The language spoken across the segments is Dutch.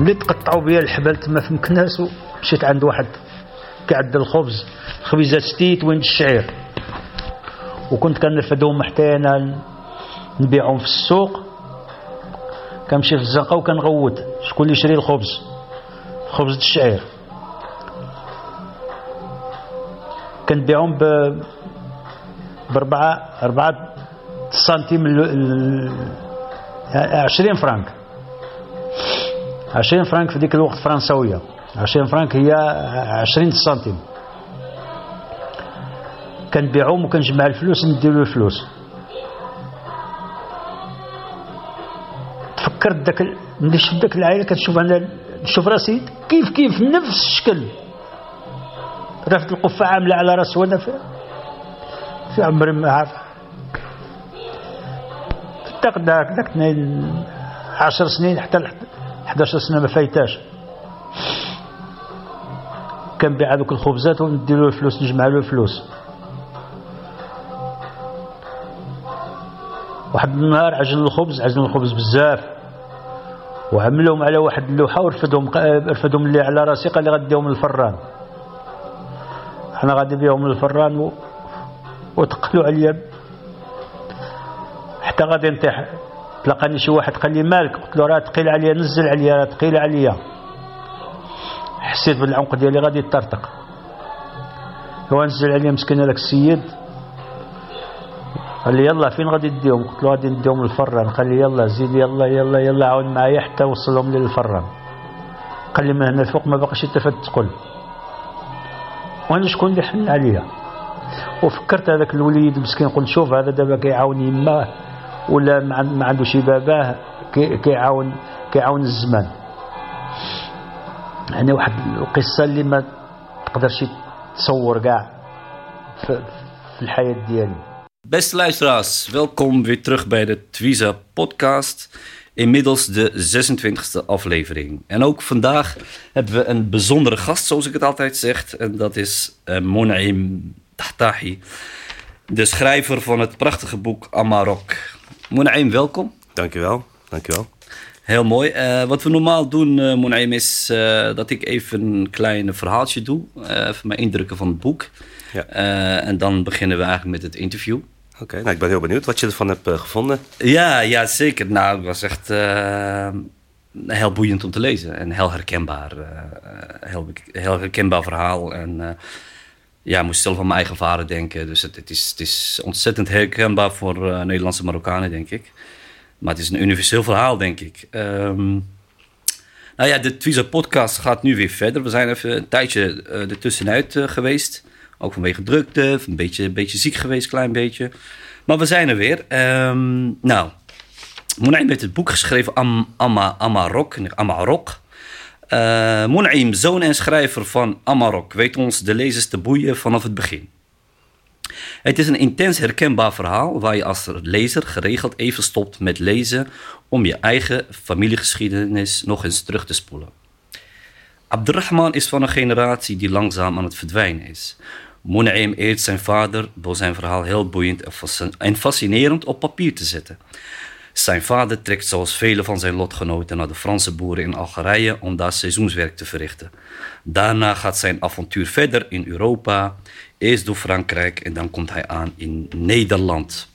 ملي تقطعوا بيا الحبال تما في مكناس مشيت عند واحد كيعد الخبز خبيزه ستيت وين الشعير. وكنت كنرفدهم حتى أنا نبيعهم في السوق. كنمشي في الزنقة وكنغوت شكون اللي يشري الخبز خبز الشعير. كنبيعهم ب بربعة أربعة سنتيم ال- عشرين فرانك. 20 فرانك في ذيك الوقت فرنسوية 20 فرانك هي 20 سنتيم. كنبيعهم وكنجمع الفلوس نديرو الفلوس. تفكرت داك ملي شفت داك العائلة كتشوف أنا نشوف راسي كيف كيف نفس الشكل. رافد القفه عامله على راس وأنا في في عمري ما عارف. داك داك داك تنين عشر سنين حتى 11 سنة ما فايتاش. كنبيع هذوك الخبزات وندير له الفلوس نجمع له الفلوس واحد النهار عجن الخبز عجن الخبز بزاف. وعملهم على واحد اللوحة ورفدهم رفدهم لي على راسي قال لي غديهم للفران أنا غادي بيهم للفران و... وتقلوا عليا. حتى غادي نطيح. تلقاني شي واحد قال لي مالك؟ قلت له راه ثقيل عليا نزل عليا راه ثقيل عليا. حسيت بالعنق ديالي غادي يطرطق. هو نزل عليا مسكين هذاك السيد. قال لي يلا فين غادي تديهم؟ قلت له غادي نديهم للفران. قال لي يلا زيد يلا يلا يلا عاون معايا حتى وصلهم للفران. قال لي من هنا الفوق ما باقيش حتى تقول. وأنا شكون اللي حن عليا؟ وفكرت هذاك الوليد مسكين قلت شوف هذا دابا كيعاون يماه ولا ما عن- ما عنده شي باباه كي- كيعاون كيعاون الزمان يعني واحد القصه اللي ما تقدرش تصور كاع في, في الحياه ديالي Beste luisteraars, welkom weer terug bij de Twiza podcast. Inmiddels de 26e aflevering. En ook vandaag hebben we een bijzondere gast, zoals ik het altijd zeg. En dat is uh, Monaim Tahtahi, de schrijver van het prachtige boek Amarok. Monaim, welkom. Dankjewel, dankjewel. Heel mooi. Eh, wat we normaal doen, uh, Monaim, is eh, dat ik even een klein verhaaltje doe. Eh, even mijn indrukken van het boek. Ja. Eh, en dan beginnen we eigenlijk met het interview. Oké, nou ik ben heel benieuwd wat je ervan hebt eh, gevonden. Ja, ja, zeker. Nou, het was echt eh, heel boeiend om te lezen. En heel herkenbaar. eh, heel, heel herkenbaar verhaal. En eh, ja, moest zelf aan mijn eigen vader denken. Dus het, het, is, het is ontzettend herkenbaar voor eh, Nederlandse Marokkanen, denk ik. Maar het is een universeel verhaal, denk ik. Ehm, nou ja, de Twiza podcast gaat nu weer verder. We zijn even een tijdje uh, ertussenuit uh, geweest. Ook vanwege drukte, een beetje, een beetje ziek geweest, klein beetje. Maar we zijn er weer. Um, nou, Monaim heeft het boek geschreven, Am, Amma, Amarok. Amarok. Uh, Monaim, zoon en schrijver van Amarok, weet ons de lezers te boeien vanaf het begin. Het is een intens herkenbaar verhaal waar je als lezer geregeld even stopt met lezen om je eigen familiegeschiedenis nog eens terug te spoelen. Abdurrahman is van een generatie die langzaam aan het verdwijnen is. Munaim eert zijn vader door zijn verhaal heel boeiend en fascinerend op papier te zetten. Zijn vader trekt zoals vele van zijn lotgenoten naar de Franse boeren in Algerije om daar seizoenswerk te verrichten. Daarna gaat zijn avontuur verder in Europa, eerst door Frankrijk en dan komt hij aan in Nederland.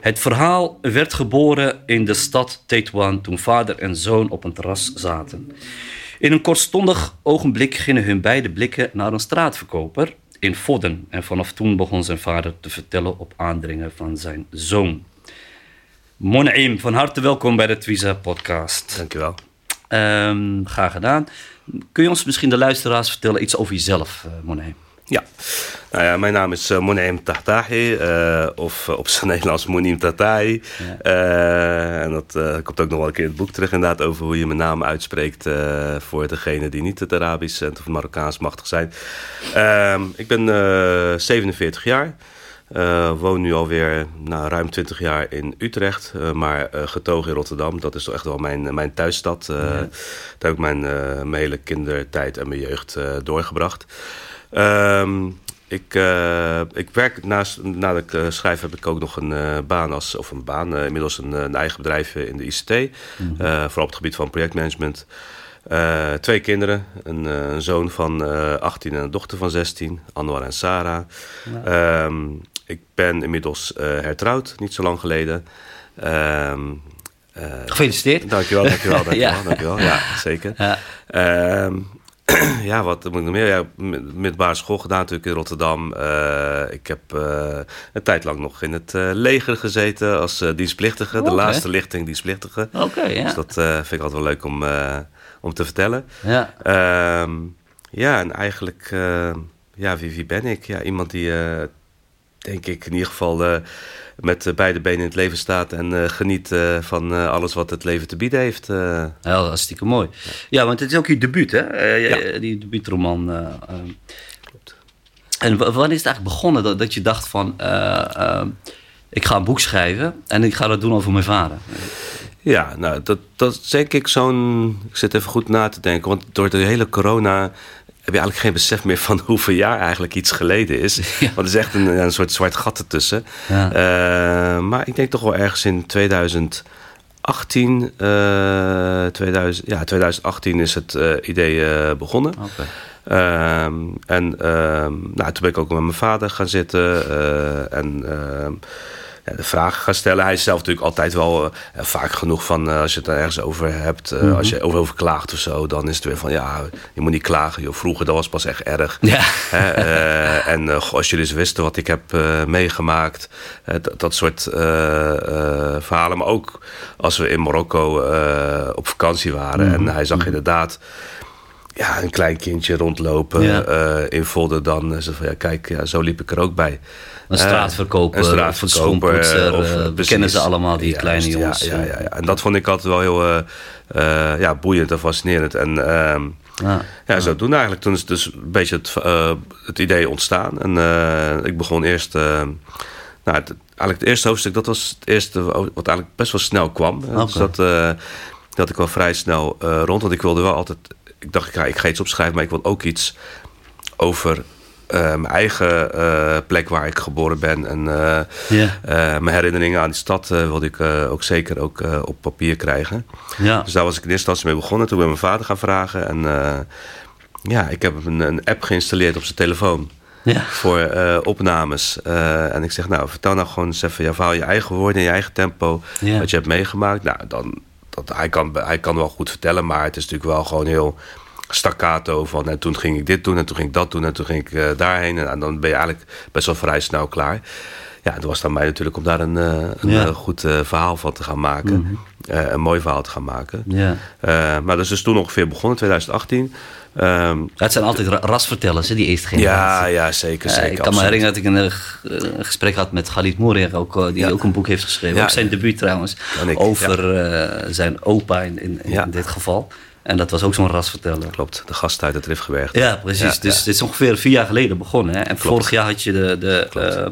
Het verhaal werd geboren in de stad Tétouan toen vader en zoon op een terras zaten. In een kortstondig ogenblik gingen hun beide blikken naar een straatverkoper in Vodden. En vanaf toen begon zijn vader te vertellen op aandringen van zijn zoon. Monaim, van harte welkom bij de Twiza podcast. Dankjewel. Um, graag gedaan. Kun je ons misschien de luisteraars vertellen iets over jezelf, uh, Monaim? Ja, nou ja, mijn naam is uh, Monaim Tahtahi, uh, of uh, op zijn Nederlands Monim Tahtahi. Ja. en dat komt ook nog wel een keer in het boek terug inderdaad over hoe je mijn naam uitspreekt voor degene die niet het Arabisch en het Marokkaans machtig zijn. Ehm, ik ben 47 jaar. Uh, woon nu alweer nou, ruim 20 jaar in Utrecht, uh, maar uh, getogen in Rotterdam. Dat is toch echt wel mijn, mijn thuisstad. Ja. Daar heb ik mijn, mijn hele kindertijd en mijn jeugd doorgebracht. Um, ik, uh, ik werk naast, nadat ik schrijf, heb ik ook nog een uh, baan als, of een baan, inmiddels een, een, eigen bedrijf in de ICT. Mm -hmm. vooral op het gebied van projectmanagement. twee kinderen, een, een zoon van 18 en een dochter van 16, Anwar en Sarah. Ja. Um, ik ben inmiddels hertrouwd, niet zo lang geleden. Um, Gefeliciteerd. Dankjewel, dankjewel, dankjewel, ja. dankjewel. Ja, zeker. Ja. ja, wat moet ik nog meer? Ja, middelbare school gedaan natuurlijk in Rotterdam. Uh, ik heb uh, een tijd lang nog in het uh, leger gezeten als dienstplichtige. De laatste lichting dienstplichtige. Oké, okay, ja. Dus dat vind ik altijd wel leuk om, om te vertellen. Ja, um, ja en eigenlijk, ja, wie, wie ben ik? Ja, iemand die, denk ik, in ieder geval met beide benen in het leven staat en uh, geniet uh, van alles wat het leven te bieden heeft. Ja, hartstikke mooi. Ja. ja, want het is ook je debuut, hè? Ja. Die debuutroman. Klopt. En wanneer is het eigenlijk begonnen dat, dat je dacht van... ik ga een boek schrijven en ik ga dat doen over mijn vader? Ja, nou, dat, dat is denk ik zo'n... Ik zit even goed na te denken, want door de hele corona heb je eigenlijk geen besef meer van hoeveel jaar eigenlijk iets geleden is. Ja. Want er is echt een, een soort zwart gat ertussen. Ja. Uh, maar ik denk toch wel ergens in 2018, uh, 2000, ja, 2018 is het uh, idee begonnen. Okay. en nou, toen ben ik ook met mijn vader gaan zitten. en ja, de vragen gaan stellen. Hij is zelf natuurlijk altijd wel uh, vaak genoeg van uh, als je het er ergens over hebt, mm -hmm. als je over, over klaagt of zo, dan is het weer van ja, je moet niet klagen. Joh, vroeger dat was pas echt erg. Ja. En als jullie eens wisten wat ik heb meegemaakt, dat, dat soort verhalen. Maar ook als we in Marokko op vakantie waren mm -hmm. en hij zag inderdaad ja, een klein kindje rondlopen ja. in Volder dan. Ze van ja, kijk, ja, zo liep ik er ook bij. Een straatverkoper, een straatverkoper of een of, uh, we kennen ze allemaal, die ja, kleine jongens. Ja, ja, ja, En dat vond ik altijd wel heel uh, uh, ja, boeiend en fascinerend. En ja, ja, zo doen eigenlijk. Toen is dus een beetje het, het idee ontstaan. En ik begon eerst... nou, het, eigenlijk het eerste hoofdstuk, dat was het eerste wat eigenlijk best wel snel kwam. Okay. Dus dat, dat ik wel vrij snel rond. Want ik wilde wel altijd... Ik dacht, ik ga, ik ga iets opschrijven, maar ik wil ook iets over uh, mijn eigen uh, plek waar ik geboren ben. En uh, yeah. mijn herinneringen aan die stad wilde ik ook zeker ook, op papier krijgen. Ja. Dus daar was ik in eerste instantie mee begonnen. Toen ben ik mijn vader gaan vragen. En ja, ik heb een, een, app geïnstalleerd op zijn telefoon. Ja. Voor opnames. en ik zeg, nou, vertel nou gewoon eens even je verhaal, je eigen woorden, in je eigen tempo. Wat je hebt meegemaakt. Nou, dan, dat, hij, kan, hij kan wel goed vertellen, maar het is natuurlijk wel gewoon heel staccato van en toen ging ik dit doen en toen ging ik dat doen en toen ging ik uh, daarheen en, en, dan ben je eigenlijk best wel vrij snel klaar. Ja, het was dan mij natuurlijk om daar een, uh, een ja. uh, goed verhaal van te gaan maken. Mm -hmm. een mooi verhaal te gaan maken. Ja. maar dat is dus toen ongeveer begonnen, 2018. Um, het zijn altijd rasvertellers, hè, die eerste generatie. Ja, ja zeker. zeker ik kan absoluut. me herinneren dat ik een, gesprek had met Khalid Moerer, ook, die ja. ook een boek heeft geschreven. Ja. Ook zijn debuut trouwens. Ik, over zijn opa in, in, in dit geval. En dat was ook zo'n rasverteller. Klopt, de gast uit het Rifgebergte. Ja, precies. Ja, dus ja. dit is ongeveer vier jaar geleden begonnen. Hè? En Klopt. vorig jaar had je de... de uh,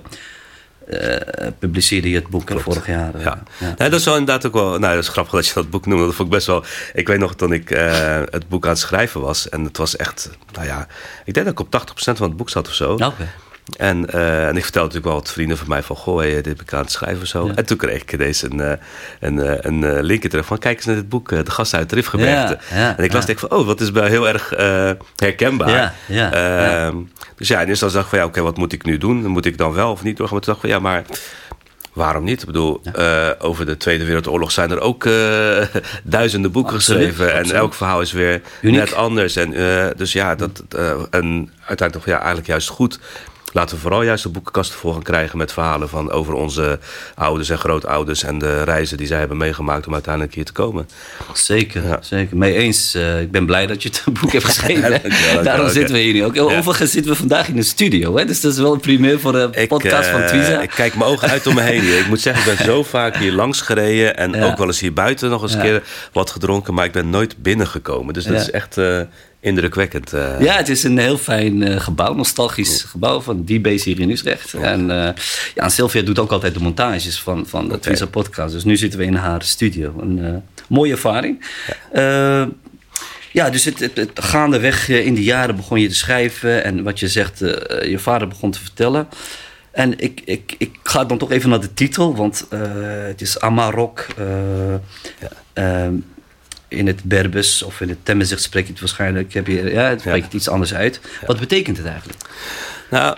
uh, publiceerde je het boek Klopt. vorig jaar. Ja. ja. Dat is wel inderdaad ook wel... Nou, dat is grappig dat je dat boek noemde. Dat vond ik best wel... Ik weet nog toen ik uh, het boek aan het schrijven was. En het was echt... Nou ja, ik denk dat ik op 80% van het boek zat of zo. Okay. En, uh, en ik vertelde natuurlijk wel wat vrienden van mij van... Goh, hey, dit heb ik aan het schrijven of zo. Ja. En toen kreeg ik ineens een, uh, een, een, een linkje terug van... kijk eens naar dit boek, De Gast uit de Rifgebergte. Ja, ja, en ik las denk van... oh, wat is wel heel erg uh, herkenbaar. Uh, dus ja, en dus dan dacht ik van... ja, oké, okay, wat moet ik nu doen? Moet ik dan wel of niet doorgaan? Maar toen dacht ik van, ja, maar... Waarom niet? Ik bedoel, ja. uh, over de Tweede Wereldoorlog zijn er ook uh, duizenden boeken absoluut, geschreven. Absoluut. En elk verhaal is weer Uniek. net anders. En, uh, dus ja, dat, en uiteindelijk toch ja, eigenlijk juist goed laten we vooral juist de boekenkasten vol gaan krijgen met verhalen van over onze ouders en grootouders en de reizen die zij hebben meegemaakt om uiteindelijk hier te komen. Zeker, zeker. Mee eens. Uh, ik ben blij dat je het boek hebt geschreven. ja, Daarom zitten we hier nu ook. Overigens zitten we vandaag in de studio, hè? dus dat is wel een primeur voor de podcast van Twiza. Ik kijk mijn ogen uit om me heen. Ik moet zeggen, ik ben zo vaak hier langs gereden en ook wel eens hier buiten nog eens een keer wat gedronken, maar ik ben nooit binnengekomen. Dus dat is echt uh, indrukwekkend. Uh. Ja, het is een heel fijn uh, gebouw, nostalgisch gebouw van D-Base hier in Utrecht. En, ja, Sylvia doet ook altijd de montages van, van de okay. podcast. Dus nu zitten we in haar studio. Een mooie ervaring. Ja. Ja, dus het, het, het, gaandeweg in de jaren begon je te schrijven. En wat je zegt, je vader begon te vertellen. En ik, ik, ik ga dan toch even naar de titel, want het is Amarok. Ja. uh, in het Berbers of in het Temmezicht spreek je het waarschijnlijk. Heb je, ja, het spreekt het iets anders uit. Wat betekent het eigenlijk? Nou,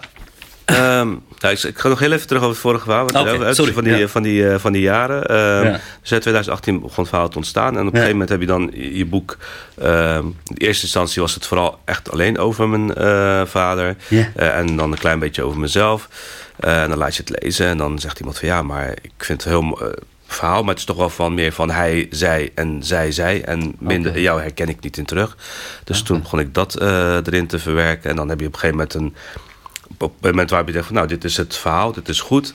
um, nou, ik ga nog heel even terug over het vorige verhaal. Okay, sorry. Van die, van die, uh, van die jaren. Um, ja. Dus in 2018 begon het verhaal te ontstaan. En op een gegeven moment heb je dan je boek... Uh, in eerste instantie was het vooral echt alleen over mijn uh, vader. Yeah. en dan een klein beetje over mezelf. en dan laat je het lezen. En dan zegt iemand van ja, maar ik vind het heel verhaal, maar het is toch wel van meer van hij, zij en zij, zij. En minder, okay. jou herken ik niet in terug. Dus okay. toen begon ik dat uh, erin te verwerken. En dan heb je op een gegeven moment een. Op het moment waar je denkt van nou, dit is het verhaal, dit is goed.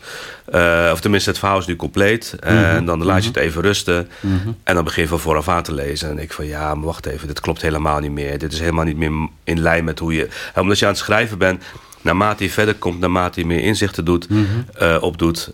Uh, of tenminste, het verhaal is nu compleet. Mm -hmm. En dan laat je het even rusten. Mm -hmm. En dan begin je van vooraf aan te lezen. En ik van ja, maar wacht even, dit klopt helemaal niet meer. Dit is helemaal niet meer in lijn met hoe je. omdat je aan het schrijven bent, naarmate je verder komt, naarmate je meer inzichten doet, mm -hmm. uh, opdoet,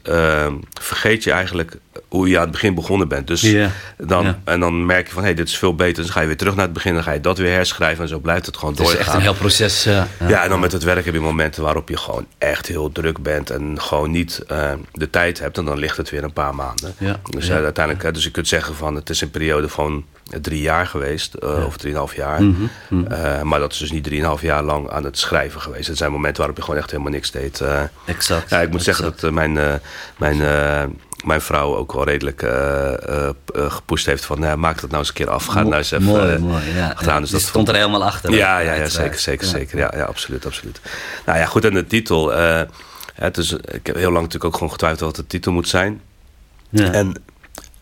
vergeet je eigenlijk hoe je aan het begin begonnen bent. Dus yeah. dan, yeah. En dan merk je van, hé, hey, dit is veel beter. Dus dan ga je weer terug naar het begin, dan ga je dat weer herschrijven en zo blijft het gewoon doorgaan. Het is echt een heel proces. Uh, ja, en dan met het werk heb je momenten waarop je gewoon echt heel druk bent en gewoon niet uh, de tijd hebt. En dan ligt het weer een paar maanden. Ja. Dus ja. uiteindelijk, dus je kunt zeggen van, het is een periode van drie jaar geweest, uh, ja. of drieënhalf jaar. Mm -hmm. Mm -hmm. Uh, maar dat is dus niet drieënhalf jaar lang aan het schrijven geweest. Het zijn momenten waarop je gewoon echt helemaal niks deed. Uh, exact. Ja, ik moet exact. zeggen dat mijn, mijn, mijn vrouw ook wel redelijk gepusht heeft van nou, maak dat nou eens een keer af. Ga nou eens even mooi, mooi, ja. gedaan. Dus, dus dat stond er helemaal achter. Ja, ja, ja zeker, zeker, ja. zeker. Ja, ja, absoluut, absoluut. Nou ja, goed, en de titel. het is, ik heb heel lang natuurlijk ook gewoon getwijfeld wat de titel moet zijn. Ja. En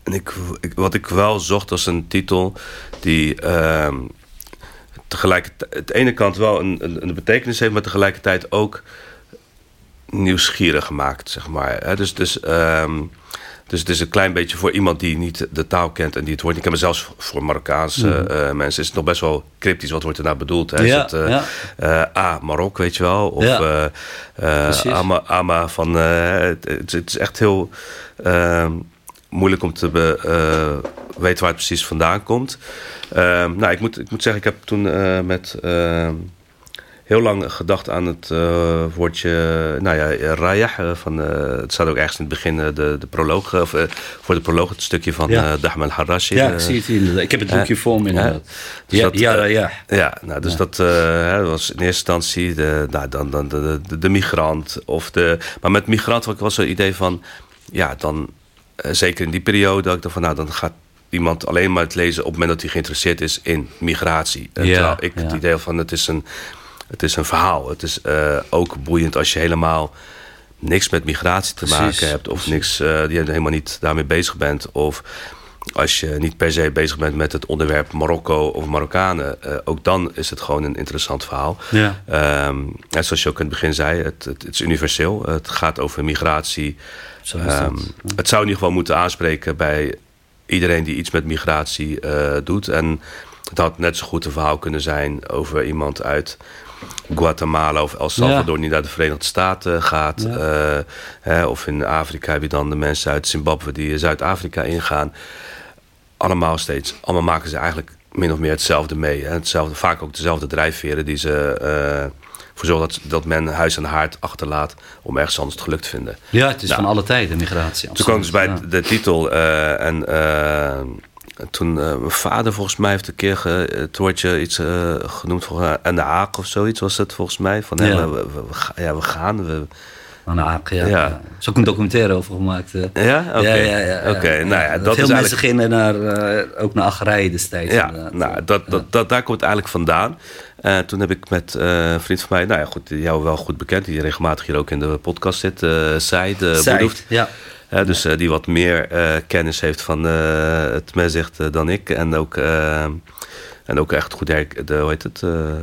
en ik, ik, wat ik wel zocht was een titel die uh, tegelijkertijd... de ene kant wel een, een, een, betekenis heeft... maar tegelijkertijd ook nieuwsgierig maakt, zeg maar. Dus, dus, um, dus het is een klein beetje voor iemand die niet de taal kent... en die het hoort. Ik heb me zelfs voor Marokkaanse mm. uh, mensen... is het nog best wel cryptisch. Wat wordt er nou bedoeld? Hè? Ja, is het, uh, ja. uh, A, Marok, weet je wel? Of ja. Ama, Ama van... Het, het, is echt heel... Ehm, moeilijk om te be, uh, weten waar het precies vandaan komt. Uh, nou, ik moet, ik moet zeggen, ik heb toen uh, met heel lang gedacht aan het woordje, nou ja, rayah. van, het staat ook ergens in het begin, de, de proloog, of, voor de proloog het stukje van ja. Dahm al-Harashi. Ja, ik zie het inderdaad. Ik heb het boekje voor me inderdaad. Dus ja, dat, ja, ja. Ja, nou, dus dat was in eerste instantie de, nou, dan, dan, de, de, de migrant. Of de, maar met migrant was het idee van, ja, dan zeker in die periode, dat ik dacht van nou, dan gaat iemand alleen maar het lezen op het moment dat hij geïnteresseerd is in migratie. Ja, terwijl ik het idee van het is een, het is een verhaal. Het is uh, ook boeiend als je helemaal niks met migratie te precies, maken hebt. Of niks, uh, die helemaal niet daarmee bezig bent. Of als je niet per se bezig bent met het onderwerp Marokko of Marokkanen. Uh, ook dan is het gewoon een interessant verhaal. Ja. Um, en zoals je ook in het begin zei, het, het, het is universeel. Het gaat over migratie. Um, het zou in ieder geval moeten aanspreken bij iedereen die iets met migratie doet. En het had net zo goed een verhaal kunnen zijn over iemand uit Guatemala of El Salvador ja. die naar de Verenigde Staten gaat. Ja. Uh, hè, of in Afrika heb je dan de mensen uit Zimbabwe die Zuid-Afrika ingaan. Allemaal steeds. Allemaal maken ze eigenlijk min of meer hetzelfde mee. Hè. Hetzelfde, vaak ook dezelfde drijfveren die ze... Uh, voor zorgen dat, dat men huis en haard achterlaat om ergens anders het geluk te vinden. Ja, het is nou, van alle tijden migratie. Toen kwam dus bij ja. de titel uh, en toen uh, mijn vader volgens mij heeft een keer ge, het woordje iets genoemd voor en de haak of zoiets was het volgens mij van ja. we, we, we, ja, we gaan we, Aan de ja. Ja. Er is ook een documentaire over gemaakt. eh. Ja? Oké. Ja, ja, ja, Oké, nou ja, dat Veel is mensen eigenlijk... gingen naar, eh, ook naar Algerije destijds. Ja, inderdaad. nou, dat, dat, dat, daar komt het eigenlijk vandaan. Eh, toen heb ik met eh, een vriend van mij, nou ja, goed, jou wel goed bekend, die regelmatig hier ook in de podcast zit, eh Said uh, Said, ja. Hè, dus eh, die wat meer eh, kennis heeft van eh, het mezicht dan ik. En ook, en ook echt goed de, hoe heet het,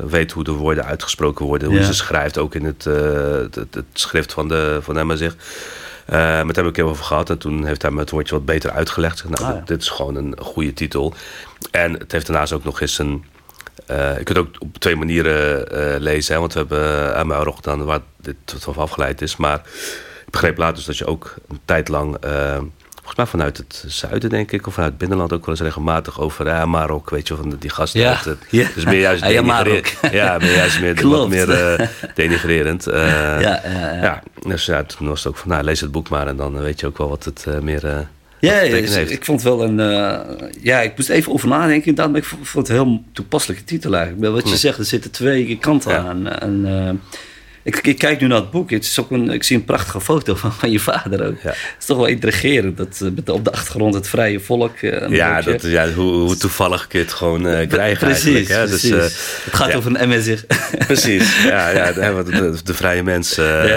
weet hoe de woorden uitgesproken worden. Hoe Ja. ze schrijft, ook in het, het, het, schrift van, de, van hem mezicht. Met hem heb ik heel over gehad. En toen heeft hij me het woordje wat beter uitgelegd. Zeg, nou, Ah, ja. dit, dit is gewoon een goede titel. En het heeft daarnaast ook nog eens een... je kunt het ook op twee manieren lezen. Hè, want we hebben aan mijn gedaan waar dit van afgeleid is. Maar ik begreep later dus dat je ook een tijd lang... eh, volgens mij vanuit het zuiden, denk ik, of vanuit het binnenland ook wel eens regelmatig over ja, Marok, weet je, van die gasten. Ja, ja. Dus meer juist ja, denigrerend. Ja, meer juist meer, wat meer eh, denigrerend. Eh, Ja, ja, ja. ja, dus ja, toen was het ook van, nou, lees het boek maar en dan weet je ook wel wat het eh, meer eh, Ja, ja, dus ik vond wel een. eh, ja, ik moest even over nadenken. inderdaad, Maar ik vond, het een heel toepasselijke titel eigenlijk. Wat je zegt, er zitten twee kanten Ja. aan. En, eh, ik, ik kijk nu naar het boek. Het is ook een, ik zie een prachtige foto van, van je vader ook. Ja. Het is toch wel intrigerend. Dat, eh, met op de achtergrond het vrije volk. eh, Ja, dat, ja hoe, hoe toevallig kun je het gewoon eh, krijgen precies, eigenlijk. Hè? precies. Dus, het gaat ja. over een MSR. Precies, ja, ja de, de, vrije mens. eh,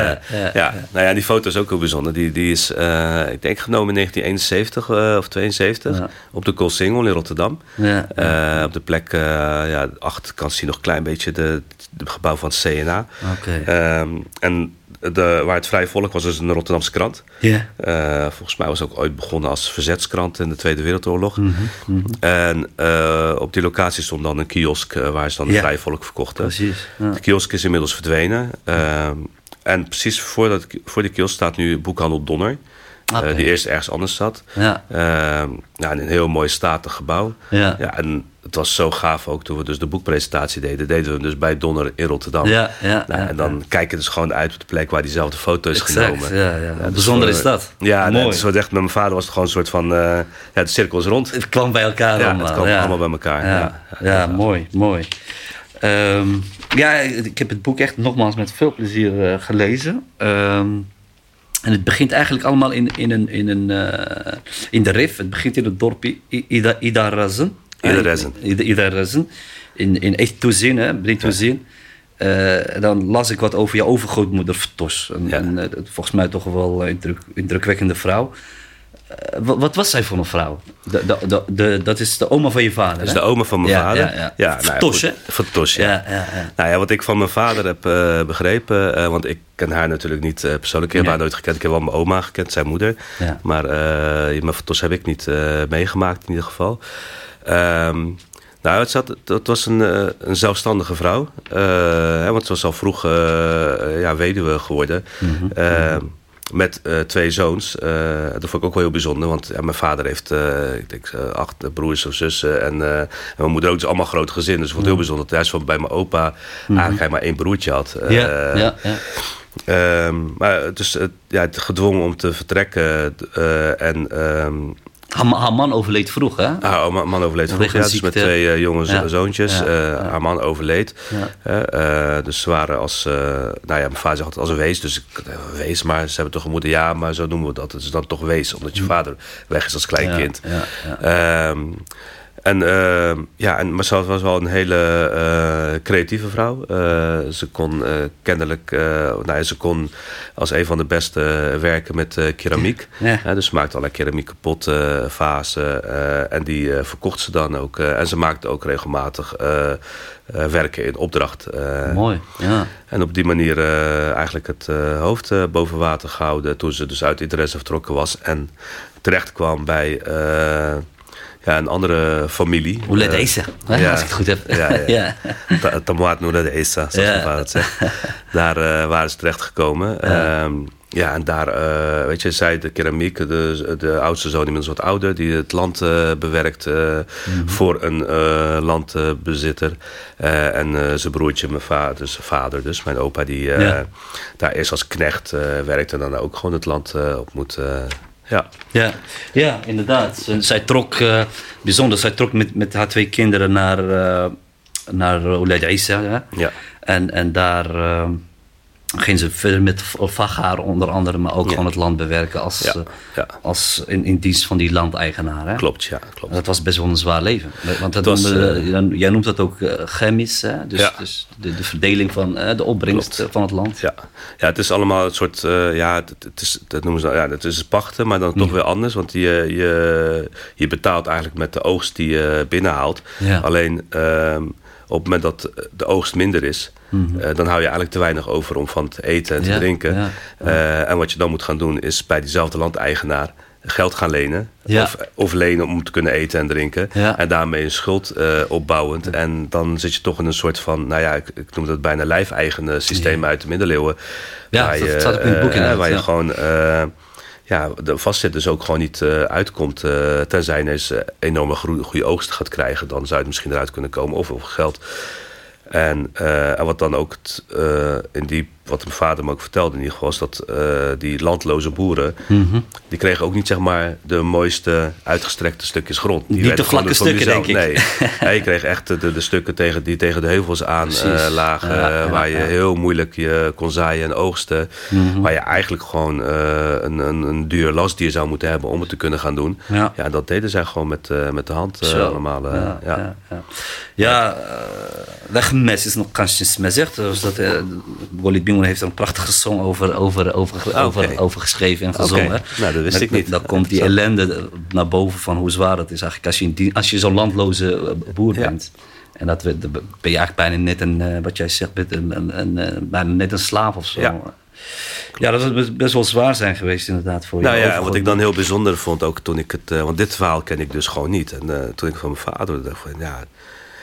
Ja. Nou ja, die foto is ook heel bijzonder. Die, die is, ik denk, genomen in 1971 eh, of 72 Ja. op de Koolsingel in Rotterdam. Ja. Op de plek, ja, aan de achterkant zie je nog een klein beetje de, de gebouw van het CNA. Oké. Ehm, en de, waar het Vrije Volk was, dus een Rotterdamse krant. Ja. Eh, volgens mij was het ook ooit begonnen als verzetskrant in de Tweede Wereldoorlog. Mhm, En eh, op die locatie stond dan een kiosk eh, waar ze dan het Ja. Vrije Volk verkochten. Precies. Ja. De kiosk is inmiddels verdwenen. Ehm, en precies voor, dat, voor die kiosk staat nu boekhandel Donner. die eerst ergens anders zat. Ja. Ehm, ja, in een heel mooi statig gebouw. Ja. Ja, en het was zo gaaf ook toen we dus de boekpresentatie deden. Deden we hem dus bij Donner in Rotterdam. Ja, ja, Nou, ja, en dan kijk je dus gewoon uit op de plek waar diezelfde foto is Exact, genomen. ja, ja. dus Bijzonder voor- is dat. Ja, Mooi. het wat echt, met mijn vader was het gewoon een soort van... eh, ja, de cirkel is rond. Het kwam bij elkaar Ja, allemaal. het kwam ja. allemaal bij elkaar. Ja, Ja, ja, ja, mooi, mooi. Ehm, ja, ik heb het boek echt nogmaals met veel plezier eh, gelezen. Ehm, en het begint eigenlijk allemaal in, in, een, in, een, eh, in de Rif. Het begint in het dorp I- I- Ida, Idarrezen. Idarrezen. Ida- Idarrezen. In, in echt toezin, hè, Brit toezin. Eh, dan las ik wat over je overgrootmoeder Vertos. Een, Ja. een, eh, volgens mij toch wel een indruk, indrukwekkende vrouw. Eh, wat, wat was zij voor een vrouw? De, de, de, de- dat is de oma van je vader. Dat is hè? de oma van mijn Ja, vader. ja, ja. nou ja, Vertos, goed. hè? Vertos, ja. Ja, ja, ja. Nou ja, wat ik van mijn vader heb eh, begrepen, eh, want ik ken haar natuurlijk niet eh, persoonlijk. Ik heb Nee. haar nooit gekend. Ik heb wel mijn oma gekend, zijn moeder. Maar uh, mijn Vertos heb ik niet eh, meegemaakt in ieder geval. Ehm, nou, het, zat, het was een, eh, een zelfstandige vrouw. Eh, hè, want ze was al vroeg eh, ja, weduwe geworden. Mhm. Ehm, met twee zoons. Dat vond ik ook wel heel bijzonder. Want ja, mijn vader heeft ik denk, acht broers of zussen. En, en mijn moeder ook. Dus allemaal groot gezin. Dus ik vond het heel bijzonder. dat Hij van bij mijn opa eigenlijk hij maar één broertje had. Mhm. Ja, ja, ja. ehm, maar dus het, ja, het gedwongen om te vertrekken. en Haar, ma- haar man overleed vroeg, hè? haar man man overleed vroeg. Ja, dus met twee eh, jonge Ja. zoontjes. Ja. Haar man overleed. Ja. Dus ze waren als... eh, nou ja, mijn vader zegt altijd als een wees. Dus ik eh, wees, maar ze hebben toch een moeder. Ja, maar zo noemen we dat. Het is dan toch wees. Omdat je vader weg is als klein kind. ja, ja. Ehm, en ehm, ja, en, maar ze was wel een hele eh, creatieve vrouw. Eh, ze kon eh, kennelijk, eh, nou, ze kon als een van de beste werken met eh, keramiek. Ja. Dus ze maakte allerlei keramiek kapot, eh, vazen. eh, en die eh, verkocht ze dan ook. eh, en ze maakte ook regelmatig eh, eh, werken in opdracht. eh, Mooi, ja. en op die manier eh, eigenlijk het eh, hoofd eh, boven water gehouden toen ze dus uit interesse vertrokken was. En terecht kwam bij eh, ja, een andere familie. Hoe let Eh, deze, hè, ja. als ik het goed heb. Ja, ja. ja. Ta- Tamwaat Noorda Esa, zoals mijn vader het zegt. Daar eh, waren ze terechtgekomen. Ja. Ja. ja, en daar, eh, weet je, zij de keramiek, de, de oudste zoon, inmiddels wat ouder, die het land bewerkt eh, voor een landbezitter. En zijn broertje, mijn vader, dus vader, dus mijn opa, die Ja. daar eerst als knecht werkte en dan ook gewoon het land op moet. Eh, ja. Ja, ja inderdaad. Zij trok, eh, bijzonder, zij trok met, met haar twee kinderen naar, eh naar Ouled Isa. Hè? Ja. En, en daar, eh, gingen ze verder met Vagar onder andere, maar ook gewoon het land bewerken als, Ja, eh, als in, in dienst van die landeigenaar. Hè? Klopt, ja, klopt. Dat was best wel een zwaar leven. Want dat was, noemde- jij noemt dat ook eh, chemis, hè? Dus, Ja. dus de, de verdeling van eh, de opbrengst Klopt. eh, van het land. Ja. ja, het is allemaal een soort, eh, ja, het, het is, dat noemen ze, ja, het is pachten, maar dan toch weer anders. Want je, je, je betaalt eigenlijk met de oogst die je binnenhaalt. Ja. Alleen ehm, op het moment dat de oogst minder is, eh, dan hou je eigenlijk te weinig over om van te eten en te Ja, drinken. ja, Eh, en wat je dan moet gaan doen, is bij diezelfde landeigenaar geld gaan lenen. Of, of lenen om te kunnen eten en drinken. En daarmee een schuld eh, opbouwend. En dan zit je toch in een soort van, nou ja, ik, ik noem dat bijna lijfeigene systeem uit de middeleeuwen. Ja, waar dat je, staat ook in het boek eh, inderdaad, Waar je gewoon eh, ja, de vastzit dus ook gewoon niet eh, uitkomt. eh, tenzij je eens eh, enorme goede oogst gaat krijgen. Dan zou het misschien eruit kunnen komen. Of, of geld. En, en wat dan ook in die, wat mijn vader me ook vertelde in ieder geval, is dat eh, die landloze boeren, Mhm. die kregen ook niet zeg maar de mooiste uitgestrekte stukjes grond. Die Niet de vlakke voor stukken, denk ik. Nee, je kreeg echt de, de stukken tegen, die tegen de heuvels aan eh, lagen, Ja, ja, waar je ja. heel moeilijk je kon zaaien en oogsten. Mhm. Waar je eigenlijk gewoon eh, een, een, een duur lastdier zou moeten hebben om het te kunnen gaan doen. Ja. Dat deden zij gewoon met, met de hand allemaal. ja, ja. ja. ja. Is nog kansjes zegt. Dus dat, Heeft er een prachtige song over, over, over, Ah, over, over geschreven en gezongen. Nou, dat wist ik niet. Dan komt die ellende naar boven van hoe zwaar dat is eigenlijk als je, die- als je zo'n landloze eh, boer Ja. bent. En dat we- ben je eigenlijk bijna net een, eh, wat jij zegt, een, een, een, eh, bijna net een slaaf of zo. Ja. Ja, dat zou best wel zwaar zijn geweest inderdaad voor je. Nou ja, wat ik dan heel bijzonder vond, ook toen ik het. want dit verhaal ken ik dus gewoon niet. En toen ik van mijn vader dacht van ja,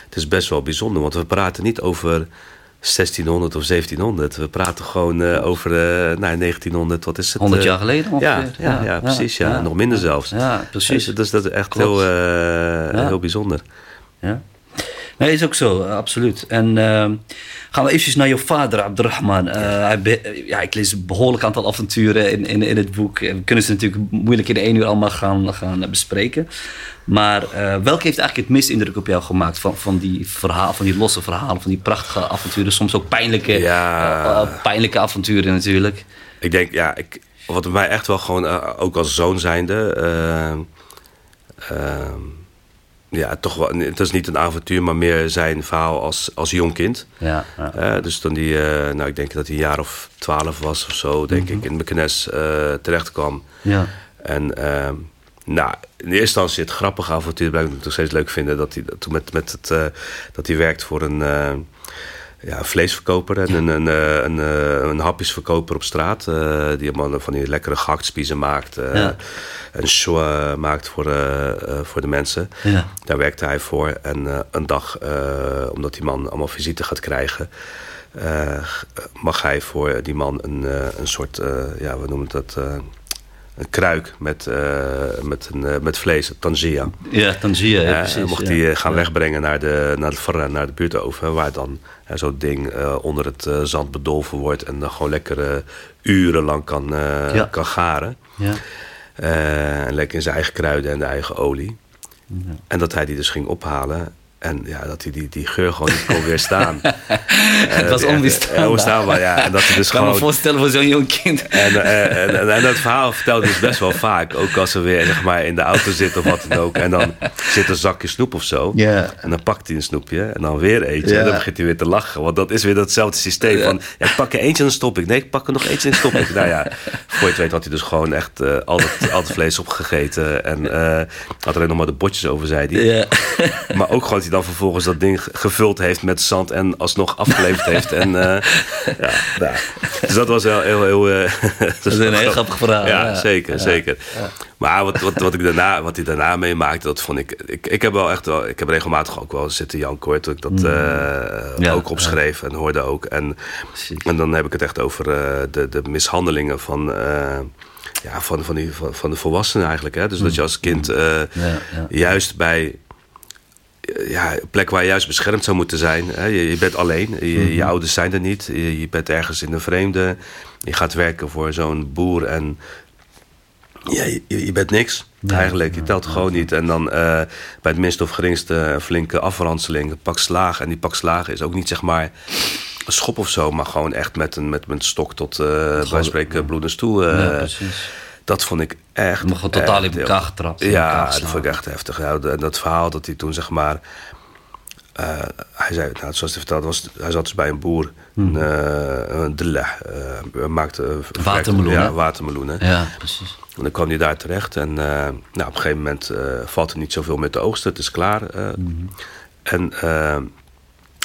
het is best wel bijzonder. Want we praten niet over 1600 of 1700. We praten gewoon eh, over eh nou, 1900, wat is het? 100 eh, jaar geleden Ja, ongeveer. ja, ja, precies. Ja. Nog minder zelfs. Ja, precies. Dus, dat is echt Klopt. heel, heel bijzonder. Ja. Nee, is ook zo, eh, absoluut. En ehm, gaan we eventjes naar jouw vader, Abdurrahman. Hij be- ja, ik lees een behoorlijk aantal avonturen in, in, in het boek. We kunnen ze natuurlijk moeilijk in één uur allemaal gaan, gaan eh, bespreken. Maar welke heeft eigenlijk het meest indruk op jou gemaakt van, van, die verhaal, van die losse verhalen, van die prachtige avonturen? Soms ook pijnlijke, Ja. pijnlijke avonturen natuurlijk. Ik denk, ja, ik, wat mij echt wel gewoon, ook als zoon zijnde... ehm, ja, toch wel, het is niet een avontuur, maar meer zijn verhaal als, als jong kind. Ja, ja. Dus toen die, eh, nou ik denk dat hij een jaar of twaalf was of zo, denk ik, in Meknes eh terecht kwam. ja. En ehm, nou, in eerste instantie het grappige avontuur blijf ik nog steeds leuk vinden. Dat hij, toen met, met het, eh, dat hij werkt voor een, ja, een vleesverkoper en een, een, eh, een, eh, een hapjesverkoper op straat. eh, die allemaal van die lekkere gehaktspiezen maakt. Ja. En show maakt voor, voor de mensen. Ja. Daar werkte hij voor. En een dag, omdat die man allemaal visite gaat krijgen... mag hij voor die man een, een soort, ja, we noemen dat... eh, een kruik met, eh, met, een, eh, met vlees, een tangia. Ja, Tangier, ja, precies. en mocht ja. eh, gaan wegbrengen naar de, naar de, naar de buurtoven... waar dan eh, zo'n ding eh, onder het eh, zand bedolven wordt... en dan gewoon lekker eh, urenlang kan, eh, Ja. kan garen. Ja. Eh, en lekker in zijn eigen kruiden en de eigen olie. En dat hij die dus ging ophalen. En ja, dat hij die, die geur gewoon niet kon weerstaan. Het was Eh, ja, onweerstaanbaar. onweerstaanbaar, ja. En dat hij dus Ik kan me gewoon... voorstellen voor zo'n jong kind. En, eh, en, en, en dat verhaal vertelde dus best wel vaak. Ook als we weer zeg maar, in de auto zitten of wat dan ook. En dan zit een zakje snoep of zo. Ja. En dan pakt hij een snoepje. En dan weer eentje. En dan begint hij weer te lachen. Want dat is weer datzelfde systeem van... Ja, ik pak er eentje en dan stop ik. Nee, ik pak er nog eentje en stop ik. nou ja, voor je het weet had hij dus gewoon echt eh, altijd, altijd vlees opgegeten. En eh, had alleen nog maar de botjes over, zei hij. Ja. Maar ook gewoon dat hij dan vervolgens dat ding gevuld heeft met zand en alsnog afgeleverd heeft. En, eh, ja, dus dat was wel heel... heel eh, Dat is een heel grappig verhaal. Ja, zeker, zeker. Maar wat, wat, wat, ik daarna, wat hij daarna meemaakte, dat vond ik, ik... Ik heb wel echt wel... Ik heb regelmatig ook wel zitten janken hoor, toen ik dat Ja, ook opschreef en hoorde ook. En, Precies. en dan heb ik het echt over de, de mishandelingen van... ja, van, van, die, van, van de volwassenen eigenlijk. Hè? Dus dat je als kind Ja, ja. juist bij ja, een plek waar je juist beschermd zou moeten zijn. Hè? Je, je bent alleen, je, je ouders zijn er niet. Je, je bent ergens in een vreemde. Je gaat werken voor zo'n boer en ja, je, bent niks. eigenlijk, je telt gewoon niet. En dan eh, bij het minste of geringste een flinke afranseling, een pak slagen. En die pak slagen is ook niet zeg maar schop of zo, maar gewoon echt met een, met, met een stok tot uh, bij spreken bloedens toe. Uh, ja, precies. Dat vond ik echt. Gewoon totaal in elkaar getrapt. Ja, dat vond ik echt heftig. Ja, en dat verhaal dat hij toen zeg maar. eh, hij zei, nou, zoals hij vertelde, was, hij zat dus bij een boer. Een, eh, een dilla. eh, maakte Watermeloenen. Ja, watermeloenen. Ja, precies. En dan kwam hij daar terecht. En nou, op een gegeven moment valt er niet zoveel meer te oogsten. Het is klaar. eh. En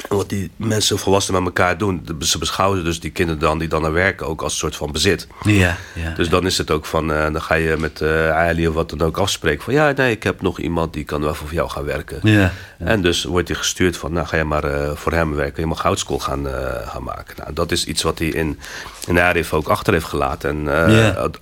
wat die mensen volwassenen met elkaar doen... ze beschouwen dus die kinderen dan die dan naar werken... ook als een soort van bezit. Ja, ja. Dus dan is het ook van... eh, dan ga je met eh Ali of wat dan ook afspreken... van ja, nee, ik heb nog iemand die kan wel voor jou gaan werken. ja. En dus wordt hij gestuurd van, nou ga je maar eh, voor hem werken. Je mag houtskool gaan, gaan maken. Nou, dat is iets wat hij in, in Arif ook achter heeft gelaten. En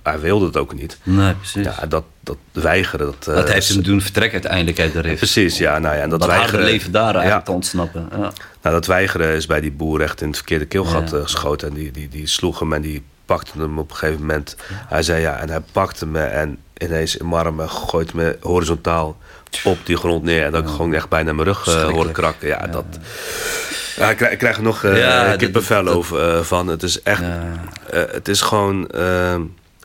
hij wilde het ook niet. Nee, precies. Ja, dat, dat weigeren. Dat, eh, dat heeft hem doen vertrekken uiteindelijk uit de rif. Precies, ja. Nou ja, en dat, Dat weigeren, leven daar eigenlijk Ja, te ontsnappen. Ja. nou, dat weigeren is bij die boer echt in het verkeerde keelgat Ja. eh, geschoten. En die, die, die sloeg hem en die pakte hem op een gegeven moment. Hij zei ja, en hij pakte me en ineens in mijn armen gooit me horizontaal op die grond neer. En dat ik gewoon echt bijna mijn rug eh, hoorde krakken. Ja, dat... Ja, ik, krijg, ik krijg er nog dat- kippenvel over van. Het is echt... Het is gewoon...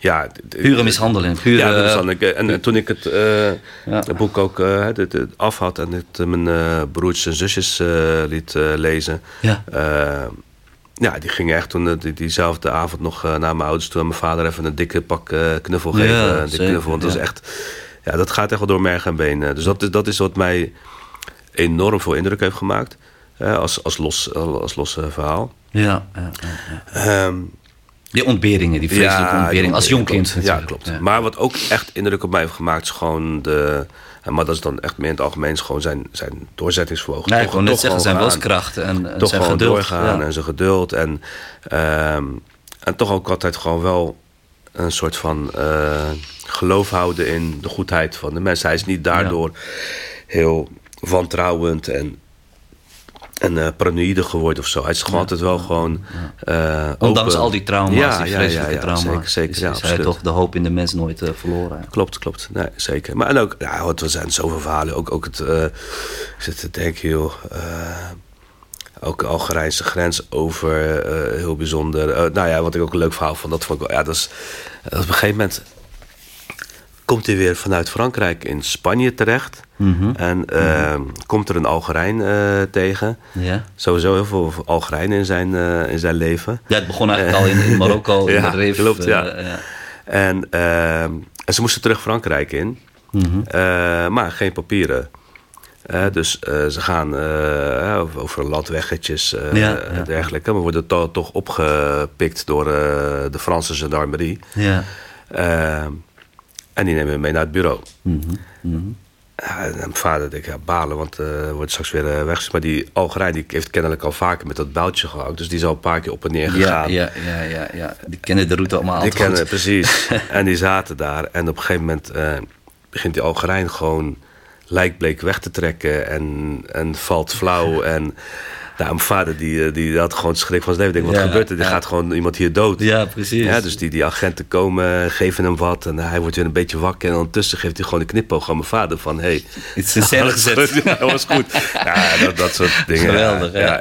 ja, Pure mishandeling. Pure, ja, dan. Ik, eh, en, en toen ik het, eh, Ja. het boek ook eh, het, het, het af had en het eh, mijn eh, broertjes en zusjes eh, liet eh, lezen. Ja. eh, ja, die gingen echt toen eh, die, diezelfde avond nog eh, naar mijn ouders toe. En mijn vader even een dikke pak eh, knuffel Ja, geven. een dikke zeker, knuffel. Want dat ja. is echt, ja, dat gaat echt wel door merg en been. Dus dat is, dat is wat mij enorm veel indruk heeft gemaakt. eh, als, als los, als los eh, verhaal. Ja, ja, ja, ja. Ehm, Die ontberingen, die vreselijke die ontbering. Als jong kind klopt. Ja, klopt. Maar wat ook echt indruk op mij heeft gemaakt, is gewoon de. Maar dat is dan echt meer in het algemeen, gewoon zijn, zijn doorzettingsvermogen. Nee, ik Toch- kon net zeggen, gewoon zijn gaan. wilskracht en, en Toch zijn gewoon geduld. doorgaan ja. en zijn geduld. En, ehm, en toch ook altijd gewoon wel een soort van eh, geloof houden in de goedheid van de mensen. Hij is niet daardoor heel wantrouwend en, en eh, paranoïde geworden of zo. Hij is gewoon altijd wel gewoon. eh, Ondanks al die trauma's, Ja, die vreselijke trauma's. Zeker, zeker is, hij toch de hoop in de mens nooit eh, verloren. Klopt, klopt. Nee, zeker. Maar en ook, ja, want er zijn zoveel verhalen. Ook, ook het, ik zit te denken, joh. ook de Algerijnse grens over, heel bijzonder. Nou ja, wat ik ook een leuk verhaal vond, dat vond ik wel, ja, dat is, dat op een gegeven moment komt hij weer vanuit Frankrijk in Spanje terecht. Mhm. En eh, komt er een Algerijn eh, tegen. Ja. Sowieso heel veel Algerijnen in zijn, eh, in zijn leven. ja, het begon eigenlijk al in, in Marokko, in Ja, de Rif. klopt, ja. eh, ja. En, ehm, en ze moesten terug Frankrijk in. Mhm. Maar geen papieren. Dus ze gaan over- landweggetjes eh Ja, ja. en dergelijke. Maar worden to- toch opgepikt door de Franse gendarmerie. Ja. En die nemen hem mee naar het bureau. Mhm. Mhm. Ja, en mijn vader denkt, ja, balen, want eh wordt straks weer weg. Maar die Algerijn die heeft kennelijk al vaker met dat boutje gehakt. Dus die is al een paar keer op en neer gegaan. ja, ja, ja, ja. Die kennen de route allemaal Die altijd kennen, goed. precies. en die zaten daar. En op een gegeven moment eh, begint die Algerijn gewoon lijkbleek weg te trekken. En, en valt flauw. En nou, mijn vader die, eh, die had gewoon schrik van zijn leven. Denk, wat gebeurt er? Ja. gaat gewoon iemand hier dood. Ja, precies. Ja, dus die, die agenten komen, geven hem wat. En hij wordt weer een beetje wakker. En ondertussen geeft hij gewoon een knipoog aan mijn vader. Van, hey, Iets in scène alles gezet. Ja, dat was goed. Ja, dat, dat soort dingen. Geweldig, ja.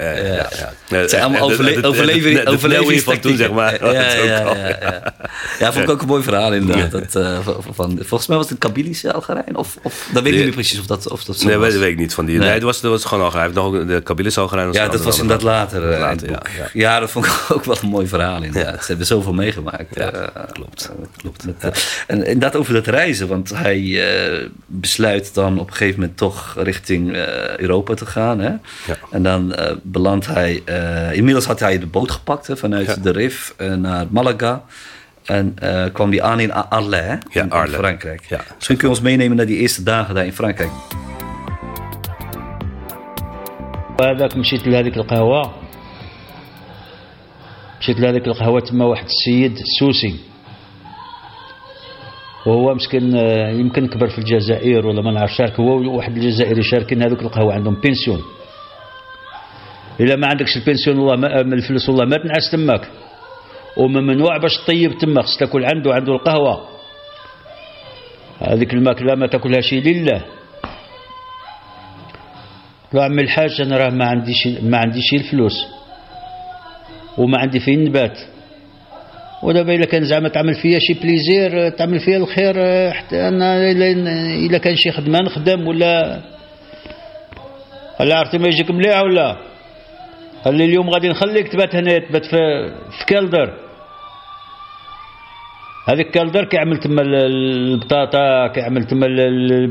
Het zijn allemaal En de- overle de- de- overlevering, de- de- de overlevingstechnieken. van toen, zeg maar. Ja, vond ik ook een mooi verhaal inderdaad. Dat, eh, van, volgens mij was het een Kabilische Algerijn. Of, of, dat weet ik niet precies of dat, of dat zo Nee, was. dat weet ik niet van die. Nee. Dat, was, dat was gewoon al. Hij heeft nog de Kabylis al gedaan. Ja, dat was inderdaad later. eh, Later, ja, ja. Ja, dat vond ik ook wel een mooi verhaal inderdaad. Ze hebben zoveel meegemaakt. Ja, eh, klopt. eh, klopt. En inderdaad over dat reizen. Want hij besluit dan op een gegeven moment toch richting Europa te gaan. Hè? Ja. En dan belandt hij... inmiddels had hij de boot gepakt hè, vanuit de Rif naar Malaga. En kwam hij aan in Arles, hè? Ja, in. Frankrijk. Ja. Misschien kun je ons meenemen naar die eerste dagen daar in Frankrijk. وهذاك مشيت لهذيك القهوة. مشيت لهذيك القهوة تما واحد السيد سوسي. وهو مسكين آه، يمكن كبر في الجزائر ولا ما نعرف شارك هو وواحد الجزائري شاركين هذوك القهوة عندهم بنسيون. إلا ما عندكش البنسيون والله ما من الفلوس والله ما تنعس تماك. وممنوع باش تطيب تما خص تاكل عنده عنده القهوة. هذيك الماكلة ما تاكلها شي لله. له عمي الحاج أنا راه ما عنديش ما عنديش الفلوس وما عندي فين نبات. ودابا إلا كان زعما تعمل فيا شي بليزير تعمل فيا الخير حتى أنا إلا كان شي خدمة نخدم ولا هلا عرفتي ما يجيك مليح ولا؟ قال اليوم غادي نخليك تبات هنا تبات في, في كالدر. هذيك كالدر كيعمل تما البطاطا كيعمل تما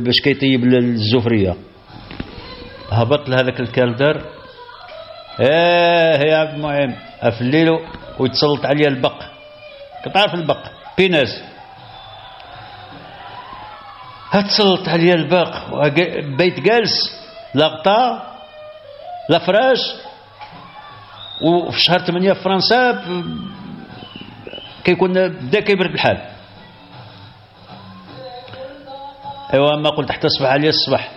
باش كيطيب الزفرية. هبط لهذاك الكالدر إيه يا عبد المعين أفليلو ويتسلط عليا البق. كتعرف البق بيناز هتسلط عليا البق بيت جالس لا غطا لا فراش. وفي شهر 8 في فرنسا كيكون بدا كيبرد الحال. أيوا ما قلت حتى صبح عليا الصباح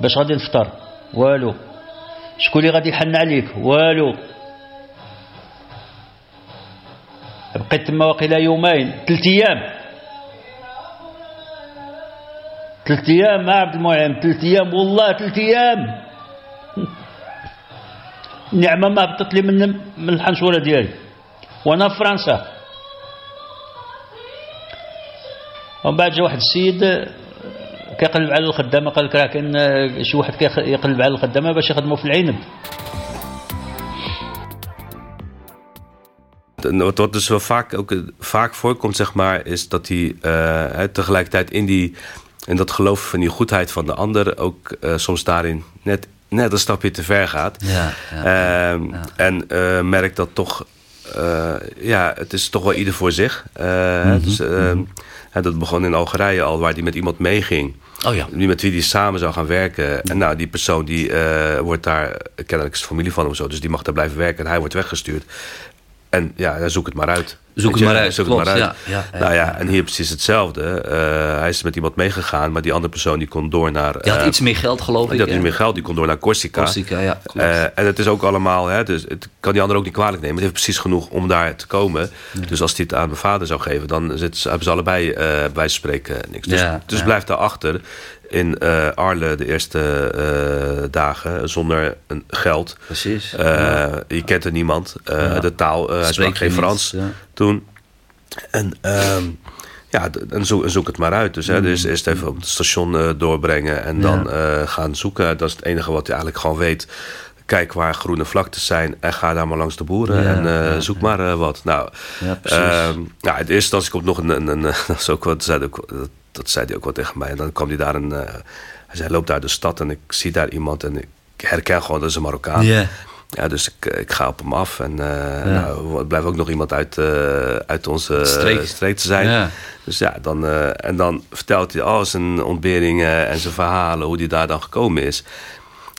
باش غادي نفطر. والو. شكون اللي غادي يحن عليك؟ والو. بقيت تما واقيلا يومين ثلاث أيام. ثلاث أيام عبد المنعم ثلاث أيام. والله ثلاث أيام. النعمه ما هبطت لي من من الحنشورة ديالي. وأنا في فرنسا. ومن بعد جا واحد السيد كيقلب على الخدامه قال لك راه كاين شي واحد كيقلب على الخدامه باش يخدموا في العنب Wat dus wel vaak, ook, vaak voorkomt, zeg maar, is dat hij uh, tegelijkertijd in, die, in dat geloof van die goedheid van de ander ook uh, soms daarin net, net een stapje te ver gaat. Ja, ja, uh, ja. En uh, merkt dat toch, ja, het is toch wel ieder voor zich. Mm -hmm, dus, mm -hmm. dat begon in Algerije al, waar hij met iemand meeging. Oh ja. Die met wie die samen zou gaan werken. En nou, die persoon die wordt daar, kennelijk is familie van hem of zo, dus die mag daar blijven werken en hij wordt weggestuurd. En ja, zoek het maar uit. Zoek het maar uit. Zoek Klopt, het maar uit. Ja, ja, nou ja, en hier precies hetzelfde. Uh, hij is met iemand meegegaan, maar die andere persoon die kon door naar. Die had uh, iets meer geld, geloof ik. Die had iets meer geld, die kon door naar Corsica. Corsica, ja. Uh, en het is ook allemaal, hè, dus het kan die ander ook niet kwalijk nemen. Het heeft precies genoeg om daar te komen. Ja. Dus als hij het aan mijn vader zou geven, dan zit, hebben ze allebei bij spreken niks. Dus, dus blijft daarachter in uh, Arle de eerste uh, dagen zonder een geld. Precies. Uh, ja. Je kent er niemand. Ja. De taal, hij sprak geen Frans ja. toen. En um, ja, en zoek, zoek, het maar uit. Dus, hè, dus eerst even op het station doorbrengen en dan gaan zoeken. Dat is het enige wat je eigenlijk gewoon weet. Kijk waar groene vlaktes zijn en ga daar maar langs de boeren en zoek maar wat. Nou, ja, uh, ja, het eerste als ik op nog een, een, een dat is ook wat dat, dat zei hij ook wel tegen mij. En dan kwam hij daar een, hij zei, hij loopt daar de stad en ik zie daar iemand en ik herken gewoon dat is een Marokkaan. Yeah. Ja, dus ik, ik ga op hem af en ja. nou, er blijft ook nog iemand uit, uit onze streek. streek te zijn. Ja. Dus ja, dan, en dan vertelt hij al zijn ontberingen en zijn verhalen, hoe hij daar dan gekomen is.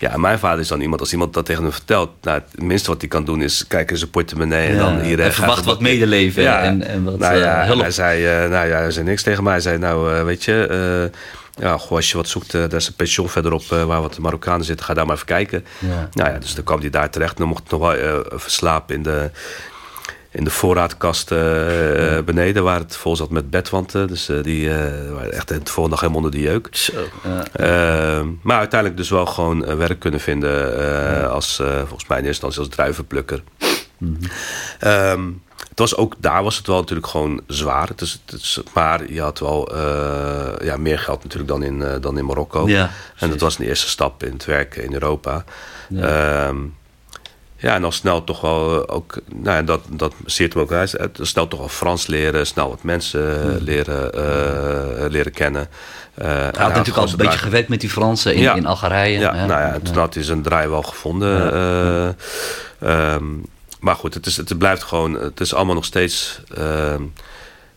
Ja, mijn vader is dan iemand, als iemand dat tegen hem vertelt, nou, het minste wat hij kan doen is kijken in zijn portemonnee en ja, dan hier en verwacht wat medeleven ja, en, en wat nou ja, uh, hulp. Hij zei, uh, nou ja, hij zei niks tegen mij. Hij zei, nou, uh, weet je, ja, goh, als je wat zoekt, daar is een pension verderop waar wat Marokkanen zitten, ga daar maar even kijken. Ja. Nou ja, dus dan kwam hij daar terecht. Dan mocht hij nog wel verslapen in de, in de voorraadkast uh, ja. beneden, waar het vol zat met bedwanten. Dus uh, die uh, waren echt de volgende dag helemaal onder de jeuk. Zo, ja. Ehm, maar uiteindelijk dus wel gewoon werk kunnen vinden ja. als, volgens mij in eerste instantie als druivenplukker. Mm -hmm. um, het was ook, daar was het wel natuurlijk gewoon zwaar. Het is, het is, maar je had wel ja, meer geld natuurlijk dan in, dan in Marokko. Ja, en dat was een eerste stap in het werken in Europa. Um, ja, en al snel toch wel ook, nou ja, dat, dat zeert hem ook uit. Snel toch wel Frans leren, snel wat mensen Hmm. leren, uh, leren kennen. Uh, hij had natuurlijk al een beetje gewerkt met die Fransen in, ja. in Algerije. Ja, ja, nou ja, toen had hij zijn draai wel gevonden. Uh, um, maar goed, het, is, het blijft gewoon, het is allemaal nog steeds.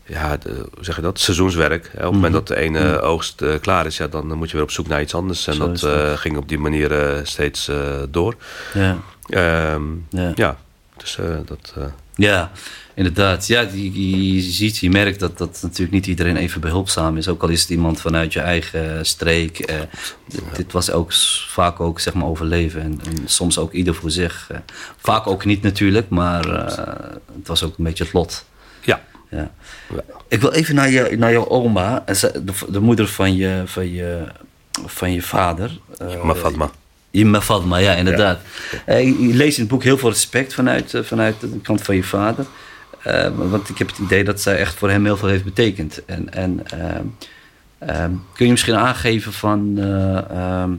ja, de, hoe zeg je dat? Seizoenswerk. Hè? Op het moment dat de ene mm. oogst uh, klaar is, ja, dan moet je weer op zoek naar iets anders. En Zo dat uh, ging op die manier uh, steeds door. Ja. Um, ja. ja. dus dat. Ja, inderdaad. Ja, je, je, ziet, je merkt dat, dat natuurlijk niet iedereen even behulpzaam is. Ook al is het iemand vanuit je eigen streek. Ja. Dit was ook vaak ook zeg maar overleven. En, en soms ook ieder voor zich. vaak ook niet natuurlijk, maar het was ook een beetje het lot. Ja. Ja. Ik wil even naar, je, naar jouw oma, de, de moeder van je, van je, van je vader. Uh, Fatma. Imma Fatma, ja, inderdaad. Eh, je, je leest in het boek heel veel respect vanuit, eh, vanuit de kant van je vader. Eh, want ik heb het idee dat zij echt voor hem heel veel heeft betekend. En, en ehm, kun je misschien aangeven van... eh, ehm,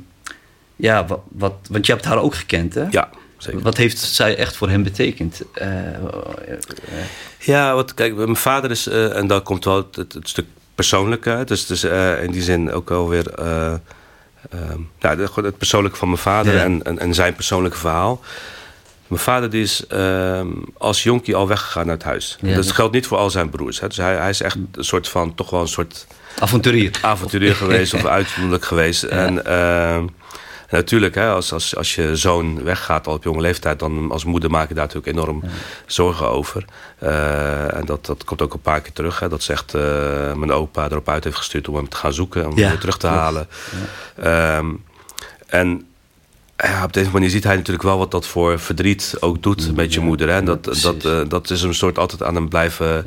ja, wat, wat, want je hebt haar ook gekend, hè? Ja, zeker. Wat heeft zij echt voor hem betekend? Eh, Ja, wat, kijk, mijn vader is, eh, en daar komt wel het, het, het stuk persoonlijke uit. Dus, dus eh, in die zin ook wel weer ehm, nou, de- gewoon het persoonlijke van mijn vader Ja. en, en, en zijn persoonlijke verhaal. Mijn vader die is ehm, als jonkie al weggegaan uit huis. Ja, dat geldt niet voor al zijn broers. Hè. Dus hij, hij is echt een soort van, toch wel een soort avonturier. avonturier geweest of uitzonderlijk geweest. En natuurlijk, hè, als, als, als je zoon weggaat al op jonge leeftijd, dan als moeder maak je daar natuurlijk enorm zorgen over. Eh, en dat, dat komt ook een paar keer terug. Hè, dat zegt eh, mijn opa erop uit heeft gestuurd om hem te gaan zoeken, om hem Ja, weer terug te klopt. halen. Ehm, en ja, op deze manier ziet hij natuurlijk wel wat dat voor verdriet ook doet met je moeder. Hè? En dat, dat, eh, dat is een soort altijd aan hem blijven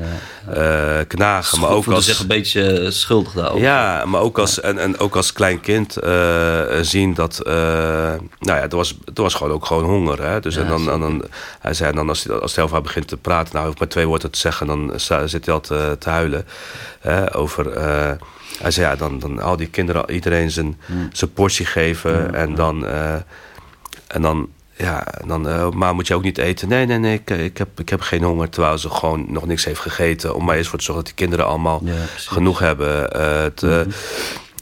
eh, knagen. Maar ook als, zich een beetje eh, schuldig daarover. ja, maar ook als, en, en ook als klein kind zien dat... nou ja, er was, er was gewoon ook gewoon honger. Hè? Dus en dan, en dan, hij zei dan als hij, als hij over begint te praten... nou, hij hoeft maar twee woorden te zeggen... dan zit hij al te, te huilen. Hè? Over... eh, hij zei, ja, dan, dan al die kinderen iedereen zijn, zijn portie geven. En dan... eh, en dan ja, dan, eh, maar moet je ook niet eten? Nee, nee, nee, ik, ik, heb, ik heb geen honger. Terwijl ze gewoon nog niks heeft gegeten. Om maar eens voor te zorgen dat die kinderen allemaal Ja, genoeg hebben. Eh, het, eh,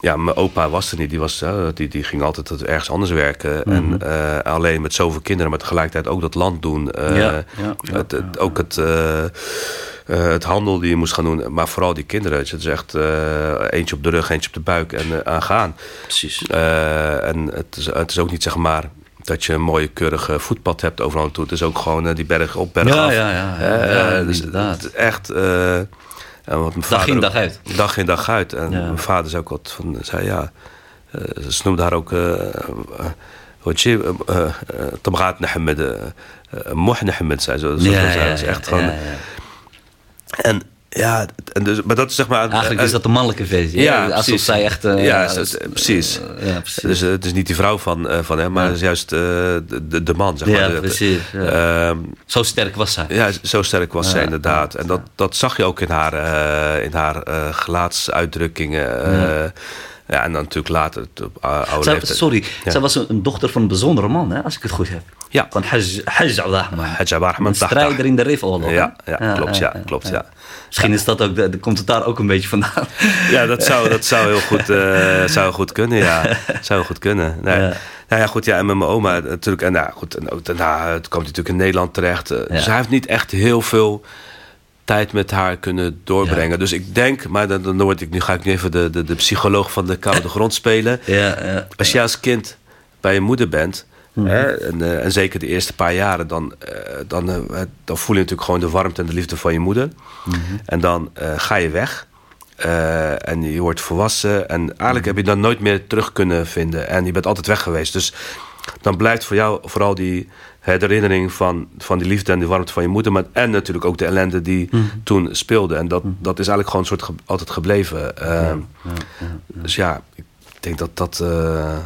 Ja, mijn opa was er niet. Die, was, eh, die, die ging altijd ergens anders werken. En eh, alleen met zoveel kinderen, maar tegelijkertijd ook dat land doen. Eh, het, het- ook het, eh, eh, het handel die je moest gaan doen. Maar vooral die kinderen. Het is echt eh, eentje op de rug, eentje op de buik en eh, aangaan. Precies. Eh, en het is, het is ook niet zeg maar dat je een mooie keurige voetpad hebt overal naartoe. Het is ook gewoon eh, die berg op, berg Ja, af. ja, ja, ja, Eh, ja, dus inderdaad. echt... eh, en wat mijn Dag vader in, dag uit. Dag in, dag uit. En Ja. mijn vader zei ook wat van... Zei, ja, eh, ze noemde haar ook... eh, eh, Wat je... eh, eh, Tamraat Nahammed. eh, eh, Moh Nahammed, zei ze. Ja, dat is ja, echt gewoon... ja, ja. En ja, en dus, maar dat is zeg maar... Eigenlijk is dat de mannelijke versie. ja, hè? Alsof precies. zij echt... eh, Ja, eh, precies. eh, ja, precies. Dus eh, het is niet die vrouw van, eh, van hem, maar het is juist de, de, man, zeg maar. Ja, precies, ja. Ehm, Zo sterk was zij. ja, zo sterk was zij Ja, inderdaad. En dat, dat zag je ook in haar, in haar gelaatsuitdrukkingen. Eh. ja. en dan natuurlijk later, op ou- oude Zij- leeftijd. sorry, Ja. zij was een, dochter van een bijzondere man, hè, als ik het goed heb. Ja. Van Hajj Hajj Abdurrahman. Hajj Abdurrahman Een strijder in de hè? Ja, ja, klopt, ja, klopt, ja. Misschien is dat ook, de, de- komt het daar ook een beetje vandaan. Ja, dat zou, dat zou heel goed, eh, zou goed kunnen, ja. Zou goed kunnen. Nee. Ja. Nou ja, goed, ja, en met mijn oma natuurlijk. En nou, goed, en daarna het kwam hij natuurlijk in Nederland terecht. eh, Dus hij heeft niet echt heel veel tijd met haar kunnen doorbrengen. Dus ik denk, maar dan, dan word ik, nu ga ik nu even de, de, de psycholoog van de koude grond spelen. ja, ja. Als je als kind bij je moeder bent, hè, en, eh, en zeker de eerste paar jaren, dan, eh, dan, eh, dan voel je natuurlijk gewoon de warmte en de liefde van je moeder. En dan ga je weg. en je wordt volwassen. En eigenlijk heb je dan nooit meer terug kunnen vinden. En je bent altijd weg geweest. Dus dan blijft voor jou vooral die herinnering van, van die liefde en die warmte van je moeder. Maar, en natuurlijk ook de ellende die toen speelde. En dat, dat is eigenlijk gewoon een soort ge- altijd gebleven. Ehm, Dus ja, ik denk dat dat. eh,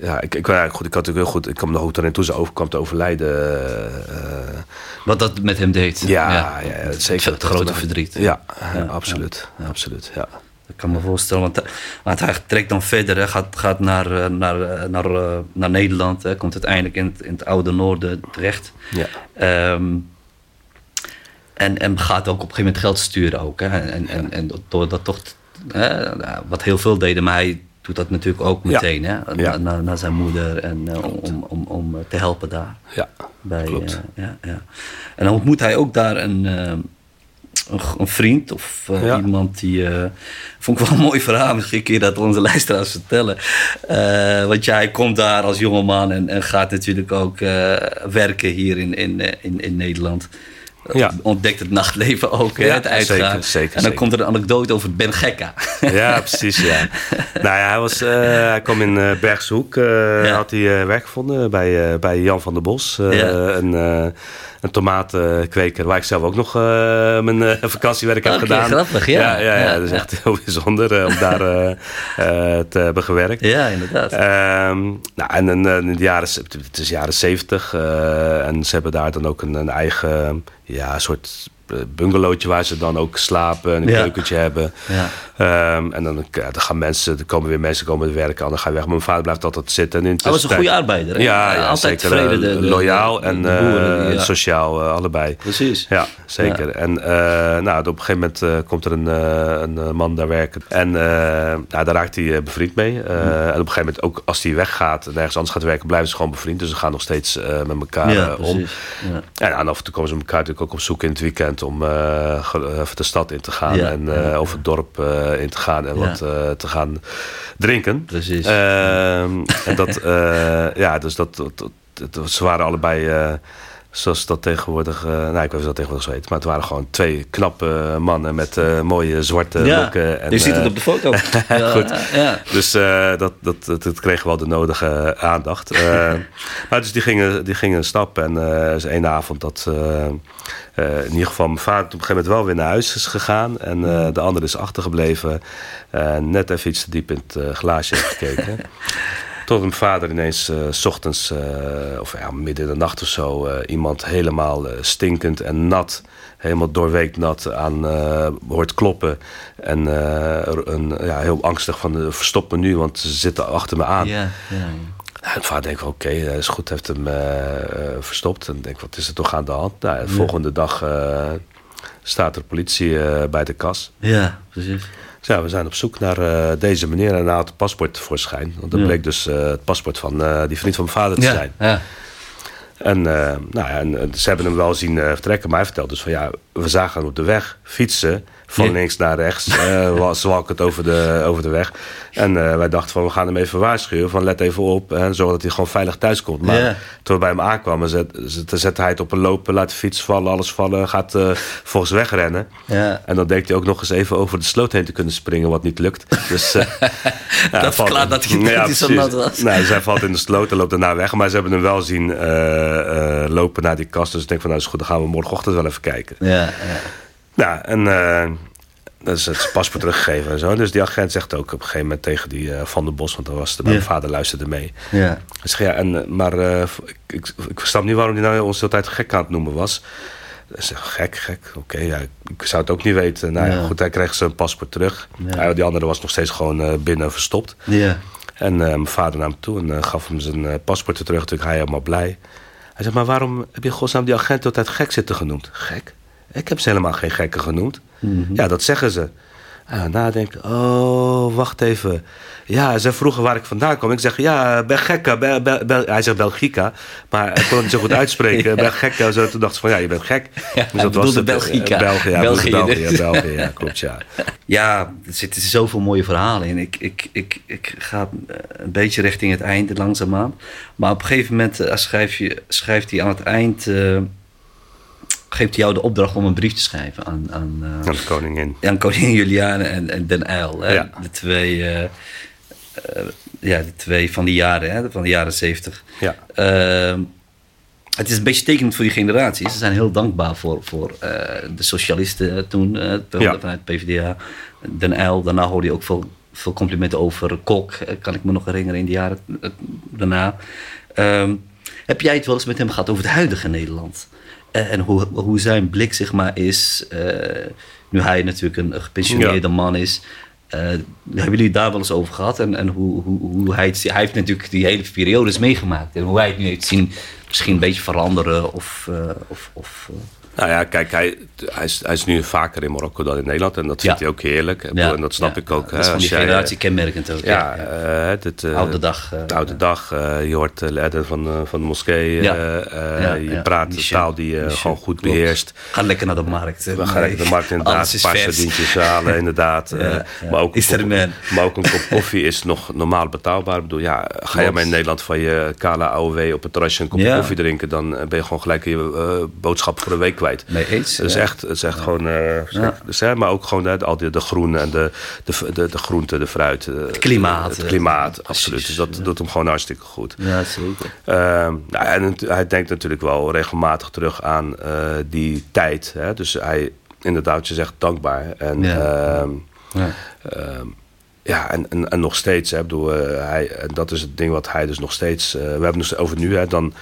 ja, ik, ik, ja, goed, ik had natuurlijk heel goed. Ik kwam nog ook erin toen ze overkwam te overlijden. eh, Wat dat met hem deed. ja, ja, zeker. Het grote verdriet. Ja, Ja, absoluut. absoluut ja. Ik kan me voorstellen, want, want hij trekt dan verder, hè, gaat, gaat naar, eh, naar, eh, naar, eh, naar Nederland, hè, komt uiteindelijk in het, in het oude noorden terecht. Ja. Ehm, en, en gaat ook op een gegeven moment geld sturen ook. Hè, en, en, en door dat toch, hè, wat heel veel deden, maar hij doet dat natuurlijk ook Ja. meteen, hè, Ja. naar, naar, zijn moeder en om, om, om te helpen daar. Ja, Bij, klopt. ja, ja. En dan ontmoet hij ook daar een, eh, een, vriend of eh, Ja. iemand die. eh, vond ik wel een mooi verhaal. Misschien kun je dat onze luisteraars vertellen. Eh, want ja, hij komt daar als jongeman en, en gaat natuurlijk ook werken hier in, in, in, in Nederland. Ja. Ontdekt het nachtleven ook, hè, Ja, het uitgaan. zeker, zeker, en dan zeker. komt er een anekdote over Ben Gekka. ja, precies, ja. nou ja, hij, was, uh, hij kwam in uh, Bergshoek, uh, ja. had hij werk gevonden bij, bij Jan van der Bos. Een, een tomatenkweker waar ik zelf ook nog mijn vakantiewerk heb okay, gedaan. grappig, ja. Ja, ja, ja, dat is echt heel bijzonder om daar te hebben gewerkt. Ja, inderdaad. Um, nou, en in de jaren, het is jaren zeventig en ze hebben daar dan ook een, een eigen ja, soort bungalowtje waar ze dan ook slapen en een Ja. keukentje hebben. Ja. Ehm, en dan, ja, dan gaan mensen, er komen weer mensen komen werken, dan ga je weg. Maar mijn vader blijft altijd zitten. En in Hij was een goede arbeider. Hè? Ja, altijd zeker. tevreden. De, de- loyaal de- en boeren, eh, sociaal, eh, allebei. Precies. Ja, zeker. En eh, nou, op een gegeven moment eh, komt er een, eh, een eh, man daar werken. En eh, nou, daar raakt hij eh, bevriend mee. Eh, En op een gegeven moment, ook als hij weggaat en ergens anders gaat werken, blijven ze gewoon bevriend. Dus ze gaan nog steeds eh, met elkaar Ja, eh, om. Ja. En af en toe komen ze elkaar natuurlijk ook op zoek in het weekend om eh, ge- even de stad in te gaan. Ja, en ja, eh, ja. of het dorp eh, in te gaan en wat eh, te gaan drinken. Precies. Ehm, en dat, eh, ja, dus dat, dat, ze waren allebei, eh, zoals dat tegenwoordig, eh, nou ik weet niet of dat tegenwoordig zo heet, maar het waren gewoon twee knappe mannen met eh, mooie zwarte ja. lokken. En, je ziet het eh, op de foto. ja, goed. Ja. dus eh, dat, dat, dat, dat kreeg wel de nodige aandacht. Eh, maar dus die gingen, die gingen stappen. En eh is één avond dat eh, eh, in ieder geval mijn vader op een gegeven moment wel weer naar huis is gegaan. En eh, de andere is achtergebleven. Eh, net even iets te diep in het eh, glaasje gekeken. Tot mijn vader ineens eh, s ochtends, eh, of ja, midden in de nacht of zo, eh, iemand helemaal stinkend en nat, helemaal doorweekt nat aan hoort kloppen. En een, ja, heel angstig van verstop me nu, want ze zitten achter me aan. En mijn vader denkt oké, eh, is goed, heeft hem verstopt. En denk wat is er toch aan de hand? Nou, de volgende dag staat er politie bij de kas. ja, precies. Ja, we zijn op zoek naar eh, deze meneer en had het paspoort voorschijn. Want dat Ja. bleek dus eh, het paspoort van eh, die vriend van mijn vader te Ja, zijn. ja. En, nou ja, en, ze hebben hem wel zien vertrekken, maar hij vertelt dus van ja, we zagen hem op de weg fietsen. Van Ja. links naar rechts, eh was zwalkend over de, over de weg. En eh, wij dachten van, we gaan hem even waarschuwen. Van let even op, en zorg dat hij gewoon veilig thuis komt. Maar Ja. toen we bij hem aankwamen, zet, zet, zette hij het op een lopen, laat de fiets vallen, alles vallen. Gaat eh, volgens wegrennen. Ja. En dan denkt hij ook nog eens even over de sloot heen te kunnen springen, wat niet lukt. Dus, ja, Dat verklaart dat hij- dat hij zo nat was. Nee, dus hij valt in de sloot en loopt daarna weg. Maar ze hebben hem wel zien lopen naar die kast. Dus ik denk van, nou is goed, dan gaan we morgenochtend wel even kijken. Ja, ja. Nou, en eh dat is het paspoort teruggegeven en zo. Dus die agent zegt ook op een gegeven moment tegen die eh, Van der Bos... want dan was de, mijn vader luisterde mee. ja. Hij zegt, ja, en, eh, maar ik, ik, ik snap niet waarom hij nou ons de tijd gek aan het noemen was. Hij zegt, gek, gek, oké, ja, ik zou het ook niet weten. Nou ja, goed, hij kreeg zijn paspoort terug. Ja. Hij- die andere was nog steeds gewoon binnen verstopt. Ja. En mijn vader nam hem toe en gaf hem zijn paspoort terug. Natuurlijk hij helemaal blij. Hij zegt, maar waarom heb je godsnaam die agent altijd gek zitten genoemd? Gek? Ik heb ze helemaal geen gekken genoemd. Ja, dat zeggen ze. En nadenken, oh, wacht even. Ja, ze vroegen waar ik vandaan kwam. Ik zeg, ja, Belgica. Bel, Bel- Bel- hij zegt Belgica, maar hij kon het niet zo goed uitspreken. Ja. Belgica, zo. Toen dacht ze van, ja, je bent gek. Ja, hij bedoelde het. Belgica. Eh, België, ja, België, België, dus. Ja, klopt, ja. Ja, er zitten zoveel mooie verhalen in. Ik, ik, ik, ik ga eh, een beetje richting het einde langzaamaan. Maar op een gegeven moment eh, schrijf je, schrijft hij aan het eind... geeft hij jou de opdracht om een brief te schrijven aan, aan, eh, Aan de koningin. aan koningin Juliane en, en Den Uyl. Hè? Ja. De, twee, eh, eh, ja, de twee van die jaren, hè? van de jaren zeventig. Ja. Ehm, het is een beetje tekenend voor die generatie. Ze zijn heel dankbaar voor, voor de socialisten toen, Ja. vanuit PvdA. Den Uyl, daarna hoorde je ook veel, veel complimenten over Kok, kan ik me nog herinneren in de jaren daarna. Ehm, heb jij het wel eens met hem gehad over het huidige Nederland? Eh, en hoe, hoe zijn blik zeg maar is, eh, nu hij natuurlijk een gepensioneerde man is. Eh, hebben jullie het daar wel eens over gehad? En, en hoe, hoe, hoe hij het Hij heeft natuurlijk die hele periodes meegemaakt. En hoe hij het nu heeft zien misschien een beetje veranderen of... of, of Nou ja, kijk, hij, hij, is, hij is nu vaker in Marokko dan in Nederland. En dat vindt Ja. hij ook heerlijk. En, ja, en dat snap ja, ik ook. Dat is van die jij, generatie kenmerkend ook. Ja, eh, dit, eh, Oude dag, eh, de oude dag. eh, je hoort de leider van, eh, van de moskee. Eh, eh, je praat de taal die je Michel, gewoon goed klopt. beheerst. Ga lekker naar de markt. We gaan even de markt inderdaad, Alles een is paar vers. sardientjes halen inderdaad. Eh. Maar, ook een Is er man. maar ook een kop koffie is nog normaal betaalbaar. Ik bedoel, ja, ga je maar in Nederland van je kale AOW op het terrasje een kopje koffie drinken... dan eh, ben je gewoon gelijk je eh, boodschap voor een week kwijt. Mee eens, Het is echt, het is echt gewoon... dus, hè, maar ook gewoon hè, al die, de groen en de, de, de, de groente, de fruit. eh, Het klimaat, Het eh, klimaat, absoluut. Dus dat doet hem gewoon hartstikke goed. Ja, zeker. Ehm, nou, en hij denkt natuurlijk wel regelmatig terug aan die tijd. Hè? Dus hij, inderdaad, je zegt, dankbaar. En Ja. ehm, Ja. Ehm, ja, en, en, en nog steeds, hè, bedoel, hij, en dat is het ding wat hij dus nog steeds. we hebben het over nu, hè, dan.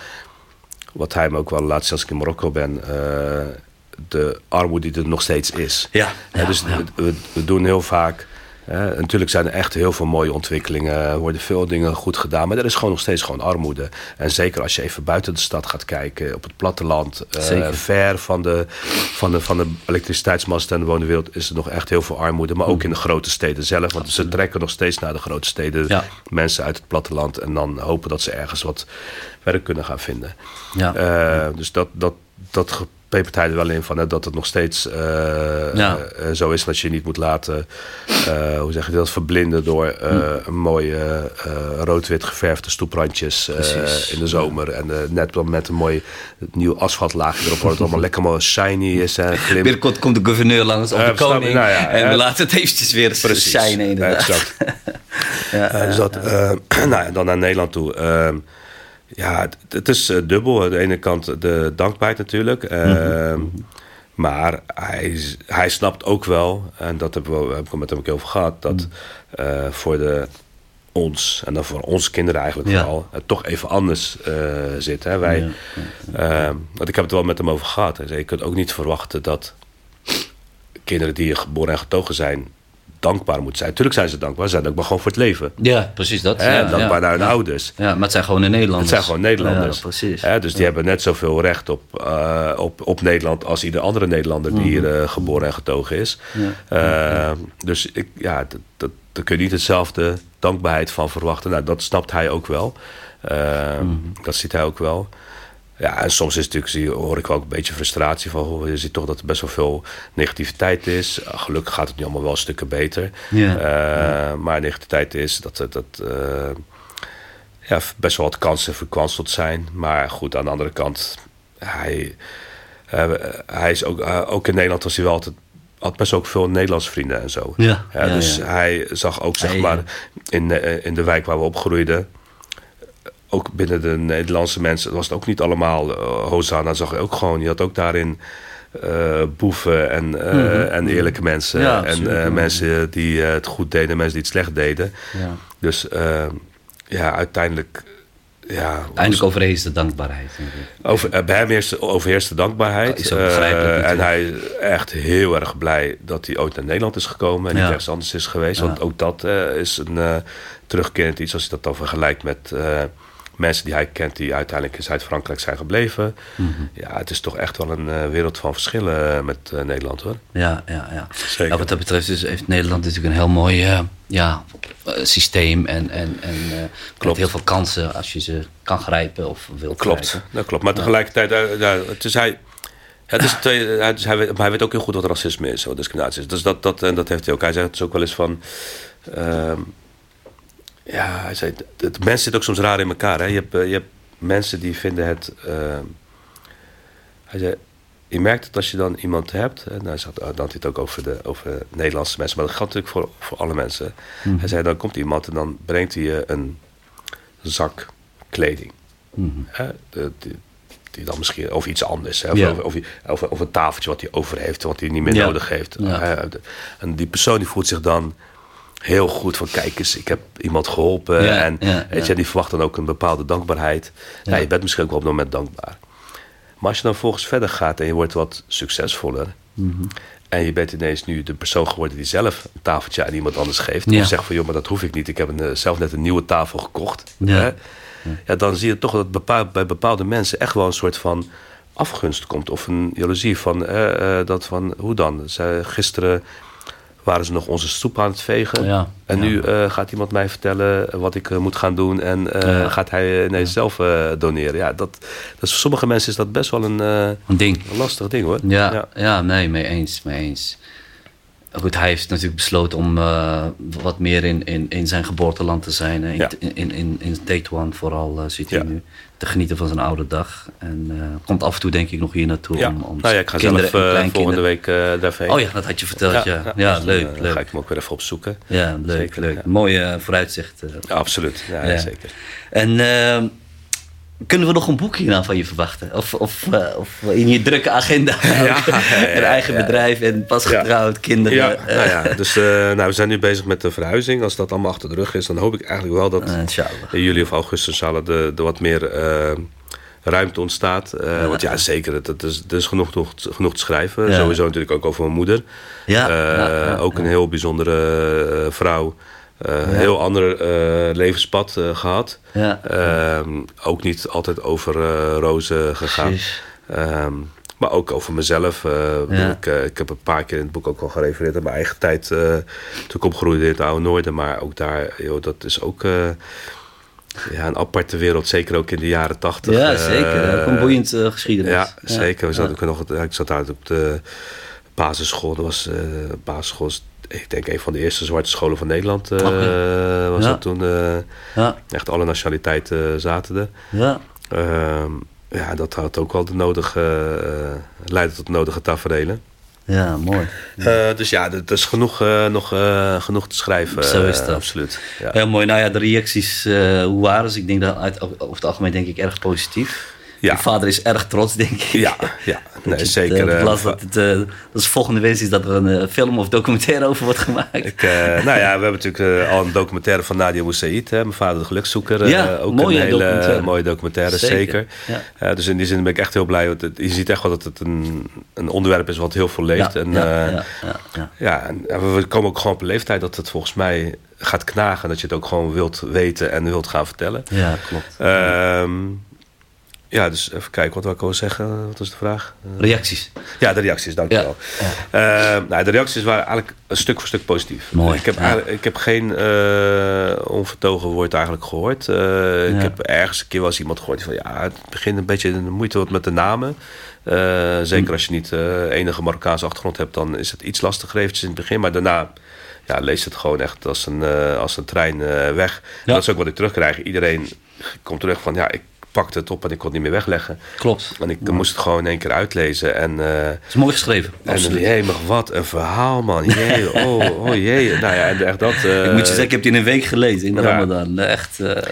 Wat hij me ook wel laat zien als ik in Marokko ben. eh, de armoede die er nog steeds is. Ja, dus ja. We, we, we doen heel vaak. Natuurlijk zijn er echt heel veel mooie ontwikkelingen. Worden veel dingen goed gedaan. Maar er is gewoon nog steeds gewoon armoede. En zeker als je even buiten de stad gaat kijken. Op het platteland. eh, ver van de, van, de, van de elektriciteitsmasten en de woningwereld. Is er nog echt heel veel armoede. Maar ook in de grote steden zelf. Want ze trekken nog steeds naar de grote steden. Ja. Mensen uit het platteland. En dan hopen dat ze ergens wat werk kunnen gaan vinden. Ja. Eh, dus dat, dat, dat pepert hij er wel in van hè, dat het nog steeds eh, Ja. eh, zo is dat je niet moet laten, eh, hoe zeg je dat, verblinden door eh, een mooie eh, rood-wit geverfde stoeprandjes eh, in de zomer. En eh, net wel met een mooi nieuw asfaltlaagje erop, wordt het allemaal lekker mooi shiny is en glim. Binnenkort komt de gouverneur langs of Eh, de koning. Nou ja, en eh, we laten het eventjes weer Precies. shinen inderdaad. Exact. Ja, Eh, dus dat, eh, nou ja, dan naar Nederland toe. Ja, het, het is eh, dubbel. Aan de ene kant de dankbaarheid natuurlijk. Ehm, Maar hij, hij snapt ook wel, en dat hebben we, heb ik met hem ook heel veel gehad, dat eh, voor de, ons, en dan voor onze kinderen eigenlijk Ja. vooral, het toch even anders eh, zit. Hè? Wij, ehm, want ik heb het wel met hem over gehad. Hij zei, je kunt ook niet verwachten dat kinderen die geboren en getogen zijn, dankbaar moeten zijn. Tuurlijk zijn ze dankbaar, ze zijn dankbaar gewoon voor het leven. Ja, precies dat. Ja, dankbaar ja, naar hun ja. ouders. Ja, maar het zijn gewoon de Nederlanders. Het zijn gewoon Nederlanders. Ja, precies. Hè, dus die hebben net zoveel recht op, eh, op, op Nederland als ieder andere Nederlander die hier Mhm. eh, geboren en getogen is. Eh, Dus ik, ja, dat, dat, daar kun je niet hetzelfde dankbaarheid van verwachten. Nou, dat snapt hij ook wel. Eh, Mhm. Dat ziet hij ook wel. Ja, en soms is het natuurlijk, zie, hoor ik ook een beetje frustratie van. je ziet toch dat er best wel veel negativiteit is. Uh, gelukkig gaat het nu allemaal wel stukken beter. Ja. Uh, maar negativiteit is dat het. Dat, uh, ja, best wel wat kansen verkwanseld zijn. Maar goed, aan de andere kant, hij, uh, hij is ook, ook in Nederland was hij wel altijd had best ook veel Nederlandse vrienden en zo. Ja, ja, dus ja. hij zag ook, zeg maar, in, in de wijk waar we opgroeiden. Ook binnen de Nederlandse mensen was het ook niet allemaal uh, Hosanna. Zag je ook gewoon, je had ook daarin uh, boeven en, uh, mm -hmm. en eerlijke mensen. Ja, en uh, mensen die het goed deden, mensen die het slecht deden. Ja. Dus ja, uiteindelijk. Ja, Eindelijk overheerst de dankbaarheid. Over, bij hem eerst, overheerst de dankbaarheid. Is en hij is echt heel erg blij dat hij ooit naar Nederland is gekomen en Ja. niet ergens anders is geweest. Want ook dat is een terugkerend iets als je dat dan vergelijkt met mensen die hij kent die uiteindelijk in Zuid-Frankrijk zijn gebleven. Mhm. Ja, het is toch echt wel een uh, wereld van verschillen uh, met uh, Nederland hoor. Ja, ja, ja. Zeker. Nou, wat dat betreft is, heeft Nederland natuurlijk een heel mooi uh, ja, systeem en, en, en klopt. heel veel kansen als je ze kan grijpen of wilt klopt. grijpen. Dat klopt, maar tegelijkertijd, het is hij... Het is twee, hij, hij, weet, hij weet ook heel goed wat racisme is, wat discriminatie is. Dus dat, dat, en dat heeft hij ook. Hij zegt het is ook wel eens van... Uh, ja, hij zei, het, mensen zitten ook soms raar in elkaar. Hè? Je, hebt, je hebt mensen die vinden het. Uh, hij zei, je merkt het als je dan iemand hebt. En hij zat, dan had hij het ook over de over Nederlandse mensen, maar dat geldt natuurlijk voor, voor alle mensen. Mm. Hij zei, dan komt iemand en dan brengt hij je een zak kleding. Mm. Hè? De, die, die dan misschien over iets anders. Hè? Of, ja. over, over, een tafeltje wat hij over heeft, wat hij niet meer ja. nodig heeft. Ja. En die persoon die voelt zich dan heel goed van kijk eens, ik heb iemand geholpen. Ja, en ja, weet je, die verwacht dan ook een bepaalde dankbaarheid. Ja. je bent misschien ook wel op het moment dankbaar. Maar als je dan volgens verder gaat en je wordt wat succesvoller. Mm -hmm. En je bent ineens nu de persoon geworden die zelf een tafeltje aan iemand anders geeft. Of zegt van joh, maar dat hoef ik niet. Ik heb een, zelf net een nieuwe tafel gekocht. Ja. Hè? ja, dan zie je toch dat bepaald, bij bepaalde mensen echt wel een soort van afgunst komt. Of een jaloezie van, uh, uh, dat van hoe dan? Zij, gisteren waren ze nog onze stoep aan het vegen. Ja, en ja. nu uh, gaat iemand mij vertellen wat ik uh, moet gaan doen. En uh, ja. gaat hij ineens zelf doneren. Ja, dat, dat is, voor sommige mensen is dat best wel een, een ding. Een lastig ding hoor. Ja, ja. ja, nee, mee eens, mee eens. Goed, hij heeft natuurlijk besloten om uh, wat meer in, in, in zijn geboorteland te zijn. In, Ja. in, in, in, in Tetuan vooral uh, zit hij Ja. nu te genieten van zijn oude dag. En uh, komt af en toe denk ik nog hier naartoe. Ja. Om, om nou ja, ik ga kinderen zelf eh, volgende week eh daarheen. Oh ja, dat had je verteld, ja. Ja, dus dan, leuk, eh, leuk. ga ik hem ook weer even opzoeken. Ja, leuk, Zeker, leuk. Mooie eh, vooruitzicht. eh. Ja, absoluut. Ja, zeker. En eh, kunnen we nog een boek hierna van je verwachten? Of, of, eh, of in je drukke agenda? Ja, een eigen bedrijf en pas getrouwd, kinderen. Ja, eh, nou ja, dus eh, nou, we zijn nu bezig met de verhuizing. Als dat allemaal achter de rug is, dan hoop ik eigenlijk wel dat in juli of augustus zal er de, de wat meer ruimte ontstaat. Want ja, zeker, het, het is, er is genoeg, nog, genoeg te schrijven. Ja. Sowieso natuurlijk ook over mijn moeder. Ja, ook een heel bijzondere vrouw. Eh, Een heel ander eh, levenspad eh, gehad. Ja. Ehm, ook niet altijd over rozen gegaan. Ehm, maar ook over mezelf. Ik Ja. ik, ik heb een paar keer in het boek ook al gerefereerd aan mijn eigen tijd. toen ik opgroeide in het Oude Noorden. Maar ook daar, joh, dat is ook ja, een aparte wereld. Zeker ook in de jaren tachtig. Ja, zeker. Ook een boeiend geschiedenis. ja, zeker. We zaten Ja. ook nog, ja, ik zat daar op de basisschool. Dat was eh basisschool. is, Ik denk een van de eerste zwarte scholen van Nederland. eh, was Ja. dat toen. eh, Ja, echt alle nationaliteiten eh, zaten er. ja. Ehm, ja, dat had ook wel de nodige, leidde tot de nodige tafereelen. ja, mooi. Dus ja, er is genoeg, nog, genoeg te schrijven. Zo is dat. absoluut. Ja. Heel mooi. Nou ja, de reacties, hoe waren ze? Ik denk dat uit, over het algemeen denk ik erg positief. Ja. Je vader is erg trots, denk ik. Ja, ja. Nee, je het, zeker. eh, dat, het, eh, dat is de volgende wens is dat er een eh, film of documentaire over wordt gemaakt. ik, nou ja, we hebben natuurlijk al een documentaire van Nadia Moussaïd, hè, mijn vader de gelukzoeker. eh, Ja, ook mooie een hele documentaire. mooie documentaire, Zeker, zeker. ja. Dus in die zin ben ik echt heel blij. Want het- je ziet echt wel dat het een, een onderwerp is wat heel veel leeft. ja, en, ja, ja, ja, ja. Ja, en en we komen ook gewoon op een leeftijd dat het volgens mij gaat knagen. Dat je het ook gewoon wilt weten en wilt gaan vertellen. Ja, klopt. Ehm, ja, dus even kijken wat wil ik wil zeggen. Wat was de vraag? Eh, Reacties. ja, de reacties, dankjewel. Ehm, nou, de reacties waren eigenlijk een stuk voor stuk positief. Mooi, Ik heb, ja. ik heb geen eh, onvertogen woord eigenlijk gehoord. Eh, Ik Ja. heb ergens een keer wel eens iemand gehoord die van... ja, het begint een beetje de moeite wat met de namen. Eh, zeker Hm. als je niet eh, enige Marokkaanse achtergrond hebt... dan is het iets lastiger eventjes in het begin. Maar daarna ja, leest het gewoon echt als een, eh, als een trein eh, weg. En Ja. dat is ook wat ik terugkrijg. Iedereen komt terug van... ja, ik pakte het op en ik kon het niet meer wegleggen. Klopt. En ik moest het gewoon in één keer uitlezen. En... eh, Het is mooi geschreven. en Absoluut. jee, maar wat een verhaal, man. Jee, oh, oh jee. Nou ja, en echt dat... eh, ik moet je zeggen, ik heb die in een week gelezen in de ja. Ramadan. Echt. eh,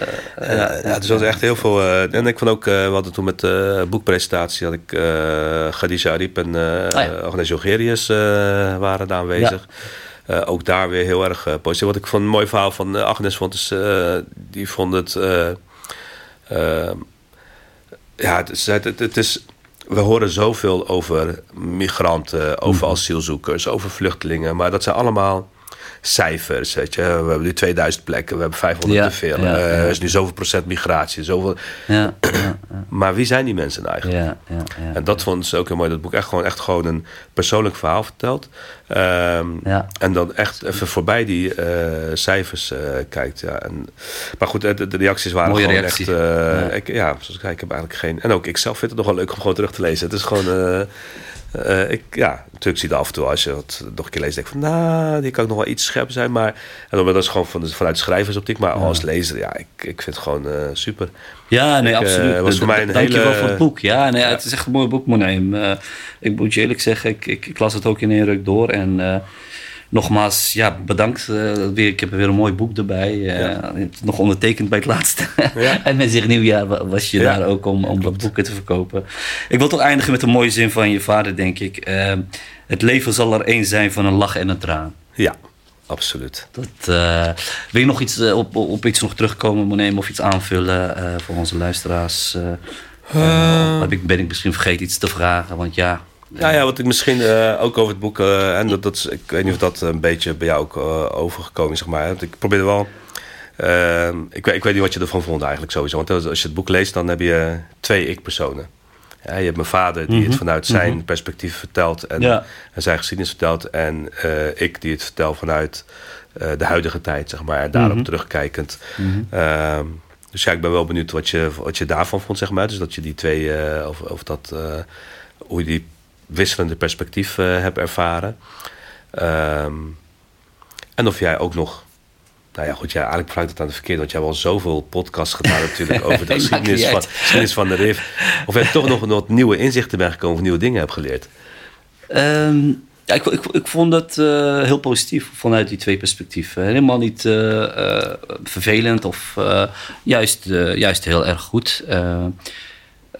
ja, ja, dus was echt heel veel... eh, en ik vond ook, eh, we hadden toen met de boekpresentatie... had ik uh, Khadija Arip en eh Ah. Agnes Jongerius eh, waren daar aanwezig. Eh, ook daar weer heel erg eh, positief. Wat ik van een mooi verhaal van eh, Agnes vond... is eh, die vond het... eh, eh, ja, het is, het, het is... We horen zoveel over migranten, over Mhm. asielzoekers, over vluchtelingen. Maar dat zijn allemaal cijfers. Weet je. We hebben nu 2000 plekken, we hebben 500 Ja, te veel. ja, Eh. Er is nu zoveel procent migratie. Zoveel... ja, ja, ja, Maar wie zijn die mensen nou eigenlijk? ja, ja, ja. En dat vond ze ook heel mooi. Dat boek echt gewoon, echt gewoon een persoonlijk verhaal vertelt. Ehm. En dan echt even voorbij die eh, cijfers eh, kijkt. Ja. En, maar goed, de, de reacties waren Mooie gewoon reactie. echt... Ja. Ik, ja, zoals ik zei, ik heb eigenlijk geen... En ook ik zelf vind het nog wel leuk om gewoon terug te lezen. Het is gewoon... eh, ik, ja, natuurlijk zie je af en toe als je het nog een keer leest, denk ik van, nou, die kan ook nog wel iets scherper zijn, maar en dan, dat is gewoon van, vanuit schrijversoptiek, maar als lezer, ja, ik, ik vind het gewoon eh, super. Ja, nee, Ik, eh, absoluut. was voor mij een Dank je wel hele- voor het boek. Ja, nee, het is echt een mooi boek, Moneem. Uh, ik moet je eerlijk zeggen, ik, ik, ik las het ook in één ruk door. En uh, nogmaals, ja, bedankt. Uh, weer, ik heb weer een mooi boek erbij. Uh, ja. Nog ondertekend bij het laatste. Ja. en met zich nieuwjaar was je ja. daar ook om, om dat boeken te verkopen. Ik wil toch eindigen met een mooie zin van je vader, denk ik. Uh, het leven zal er één zijn van een lach en een traan. Ja. Absoluut. Dat, wil je nog iets op, op iets nog terugkomen, Moneem, of iets aanvullen voor onze luisteraars? heb ik, ben ik misschien vergeten iets te vragen? Want ja. Ja, ja, wat ik misschien ook over het boek, en dat, dat ik weet niet of dat een beetje bij jou ook overgekomen is, zeg maar. Want ik probeerde wel. ik, weet, ik weet niet wat je ervan vond eigenlijk sowieso. Want als je het boek leest, dan heb je twee ik-personen. Ja, je hebt mijn vader die mm -hmm. het vanuit zijn mm -hmm. perspectief vertelt en, ja. en, zijn geschiedenis vertelt. En ik die het vertel vanuit de huidige tijd, zeg maar. En daarop mm -hmm. terugkijkend. Uh, dus ja, ik ben wel benieuwd wat je, wat je daarvan vond, zeg maar. Dus dat je die twee, of, of dat, hoe je die wisselende perspectief uh, hebt ervaren. Ehm, en of jij ook nog nou ja, goed, ja, eigenlijk vraag het aan de verkeerde, want jij hebt al zoveel podcasts gedaan natuurlijk over de geschiedenis van, geschiedenis van de RIF. Of je toch nog wat nieuwe inzichten bent gekomen of nieuwe dingen hebt geleerd? Ehm, ja, ik, ik, ik, vond het uh, heel positief vanuit die twee perspectieven. Helemaal niet uh, uh, vervelend of juist, juist heel erg goed.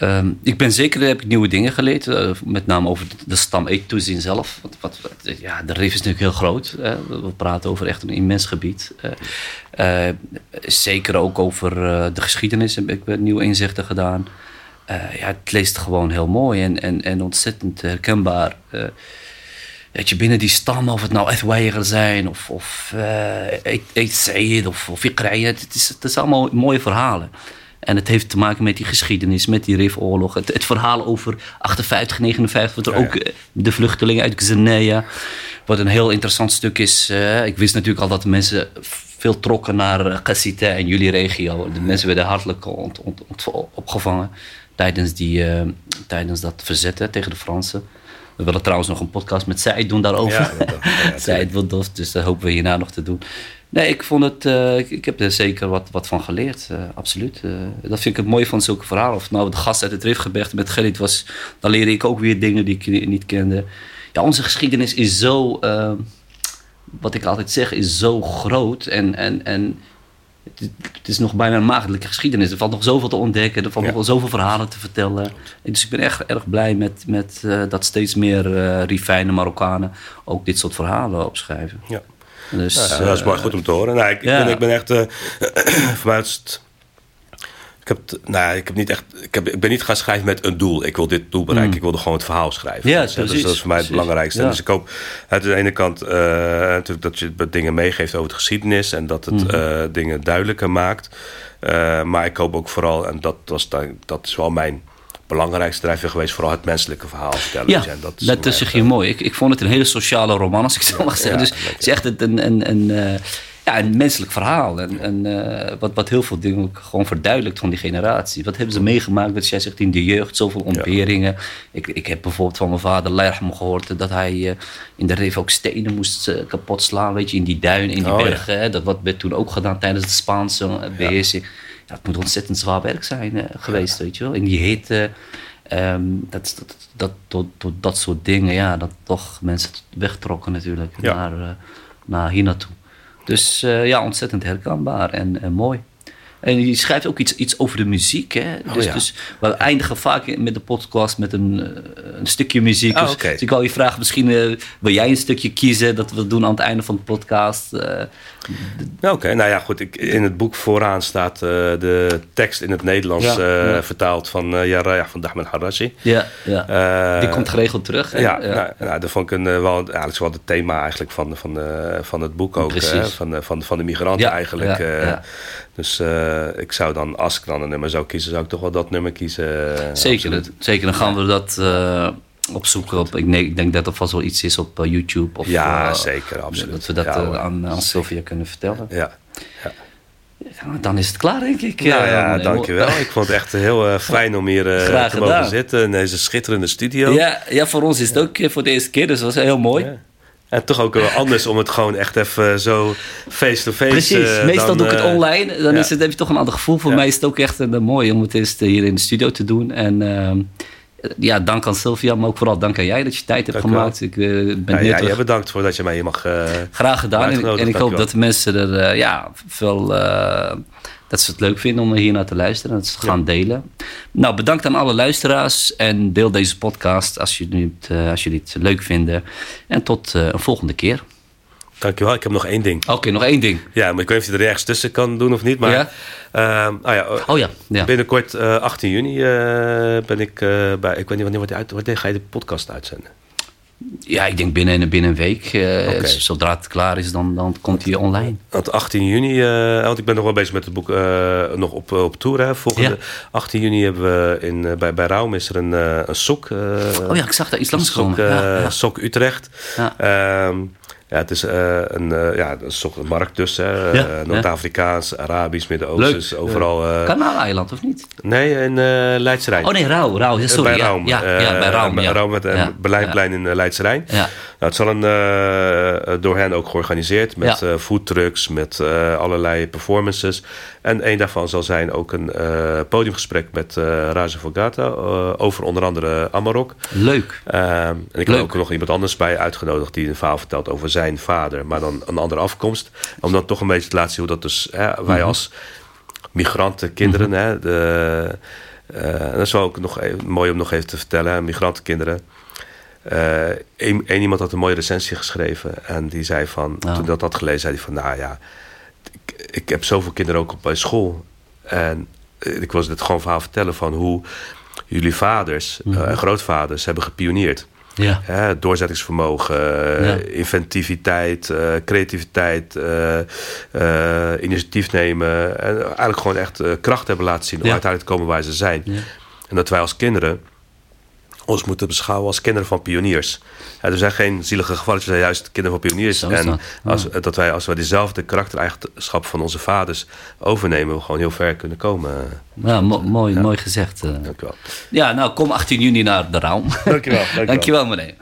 Um, ik ben zeker, heb ik nieuwe dingen geleerd. Uh, met name over de stam Etouzin zelf. Wat, wat, ja, de Rif is natuurlijk heel groot. Hè? We praten over echt een immens gebied. Uh, zeker ook over de geschiedenis heb ik nieuwe inzichten gedaan. ja, het leest gewoon heel mooi en, en, en ontzettend herkenbaar. dat je binnen die stam, of het nou Ethweiger zijn of, of Eet Said of, of het is, het is allemaal mooie verhalen. En het heeft te maken met die geschiedenis, met die Rifoorlog. Het, het verhaal over 58, 59, wat er ook eh, de vluchtelingen uit Xenia. Wat een heel interessant stuk is. Uh, ik wist natuurlijk al dat de mensen veel trokken naar Qassita en jullie regio. De mensen werden hartelijk ont, ont, ont, opgevangen tijdens, die, uh, tijdens dat verzetten tegen de Fransen. We willen trouwens nog een podcast met Said doen daarover. Ja, ja, Said Wildof, dus dat hopen we hierna nog te doen. Nee, ik vond het. Uh, ik, ik, heb er zeker wat, wat van geleerd. Uh, absoluut. Uh, dat vind ik het mooie van zulke verhalen. Of nou de gast uit het Rifgebergte met Gerrit was. Dan leerde ik ook weer dingen die ik niet kende. Ja, onze geschiedenis is zo. wat ik altijd zeg, is zo groot. En, en, en het, het is nog bijna een maagdelijke geschiedenis. Er valt nog zoveel te ontdekken. Er valt ja. nog zoveel verhalen te vertellen. Dus ik ben echt erg blij met, met dat steeds meer Rifijnen, Marokkanen ook dit soort verhalen opschrijven. Ja. Dus, ja, dat is maar goed om te horen. Nou, ik, ja. ben, ik ben echt. Uh, voor mij ik heb, nou, ik heb niet echt. Ik, heb, ik ben niet gaan schrijven met een doel. Ik wil dit doel bereiken. Mm. Ik wilde gewoon het verhaal schrijven. Ja, dus, dat is voor mij het belangrijkste. Dus ik hoop aan de ene kant uh, natuurlijk dat je dingen meegeeft over de geschiedenis en dat het mm. uh, dingen duidelijker maakt. maar ik hoop ook vooral, en dat, was, dat is wel mijn belangrijkste drijfveer geweest, vooral het menselijke verhaal vertellen. Ja, en dat, is dat is hier mooi. Ik, ik vond het een hele sociale roman, als ik zo mag zeggen. dus het is echt een, een, een, uh, ja, een menselijk verhaal. En, en uh, wat, wat heel veel dingen gewoon verduidelijkt van die generatie. Wat hebben ze meegemaakt, wat jij zegt, in de jeugd, zoveel ontberingen. Ik, ik heb bijvoorbeeld van mijn vader Lerham gehoord dat hij uh, in de reef ook stenen moest kapot slaan, weet je, in die duinen, in die oh, bergen. Dat wat werd toen ook gedaan tijdens de Spaanse beheersing het moet ontzettend zwaar werk zijn uh, geweest, weet je wel. In die hitte, um, dat, dat, dat, dat soort dingen, ja, dat toch mensen wegtrokken natuurlijk ja. naar, uh, naar hier naartoe. Dus uh, ja, ontzettend herkenbaar en, en mooi. En je schrijft ook iets, iets over de muziek. Hè? Oh, dus, ja. dus we eindigen vaak met de podcast met een, een stukje muziek. Oh, dus, okay. dus, ik wil je vragen, misschien uh, wil jij een stukje kiezen dat we doen aan het einde van de podcast. Uh, Oké, okay, nou ja, goed. Ik, in het boek vooraan staat uh, de tekst in het Nederlands ja, ja. vertaald van uh, Jaraya van Dahman Harashi. Ja, ja. die komt geregeld terug. Hè? Ja, ja. Nou, nou, dat vond ik een, wel, eigenlijk wel het thema eigenlijk van, van, van het boek ook. van, van, van de migranten eigenlijk. Dus uh, ik zou dan, als ik dan een nummer zou kiezen, zou ik toch wel dat nummer kiezen. Zeker, dat, zeker. Dan gaan we dat uh, opzoeken. Op, ik, nee, ik denk dat er vast wel iets is op uh, YouTube. Of, ja, zeker, absoluut. Dat we dat ja, aan, aan Sylvia kunnen vertellen. Ja. ja. Dan is het klaar, denk ik. Nou ja, dankjewel. Ik vond het echt heel fijn om hier te mogen zitten in deze schitterende studio. Ja, ja, voor ons is het ook voor de eerste keer, dus dat was heel mooi. En toch ook wel anders om het gewoon echt even zo face-to-face Precies, uh, meestal dan, doe ik het uh, online. Dan ja. is het, heb je toch een ander gevoel. Voor ja. mij is het ook echt uh, mooi om het eens hier in de studio te doen. En ehm, ja, dank aan Sylvia, maar ook vooral dank aan jij dat je tijd hebt dank gemaakt. Ik ben ja, ja, jij bedankt voor dat je mij hier mag Graag gedaan. En, en, ik hoop dat de mensen er ja, veel dat ze het leuk vinden om hier naar te luisteren en dat ze het gaan delen. Nou, bedankt aan alle luisteraars en deel deze podcast als jullie het, uh, als jullie het leuk vinden. En tot uh, een volgende keer. Dankjewel. Ik heb nog één ding. Oké, okay, nog één ding. Ja, maar ik weet niet of je er ergens tussen kan doen of niet. Maar, ja? Uh, oh ja, oh ja, ja. binnenkort 18 juni ben ik bij... Ik weet niet wanneer, uit, wanneer ga je de podcast uitzenden? Ja, ik denk binnen, binnen een week. Uh, okay. Zodra het klaar is, dan, dan komt hij online. Want 18 juni, uh, want ik ben nog wel bezig met het boek uh, nog op, op tour. Hè. Volgende ja. 18 juni hebben we in, bij, bij Raum is er een, een sok. oh ja, ik zag daar iets langs komen. Ja, ja. Sok Utrecht. Um, Ja, het is uh, een, uh, ja, een soort markt tussen. Uh, ja, Noord-Afrikaans, Arabisch, Midden-Oosters, overal. Kanaaleiland of niet? Nee, in uh, Leidse Rijn. Oh nee, Rauw. Rauw, sorry. bij Rauw. Ja, ja, bij Rauw. Ja. Rauw met een Berlijnplein in Leidse Rijn. Ja. Nou, het zal een, door hen ook georganiseerd met ja. foodtrucks, met allerlei performances. En een daarvan zal zijn ook een podiumgesprek met Raja Fogata over onder andere Amarok. Leuk. en ik heb ook nog iemand anders bij uitgenodigd die een verhaal vertelt over zijn vader, maar dan een andere afkomst. Om dan toch een beetje te laten zien hoe dat dus hè, wij mhm. als migrantenkinderen, mm hè, de, uh, dat is wel ook nog even, mooi om nog even te vertellen, migrantenkinderen. Uh, een, een, iemand had een mooie recensie geschreven en die zei van, oh. toen dat had gelezen, zei hij van, nou ja, ik, ik heb zoveel kinderen ook op school en ik was het gewoon verhaal vertellen van hoe jullie vaders en mhm. grootvaders hebben gepioneerd. Ja. Doorzettingsvermogen, inventiviteit, creativiteit, initiatief nemen. En eigenlijk gewoon echt kracht hebben laten zien om uiteindelijk te komen waar ze zijn. En dat wij als kinderen ons moeten beschouwen als kinderen van pioniers. er zijn geen zielige gevallen, zijn juist kinderen van pioniers. En als, dat wij, als we diezelfde karaktereigenschap van onze vaders overnemen, we gewoon heel ver kunnen komen. Ja, mooi, mooi gezegd. Uh. Dank wel. Ja, nou kom 18 juni naar de Raum. Dank je wel. Dank je wel, meneer.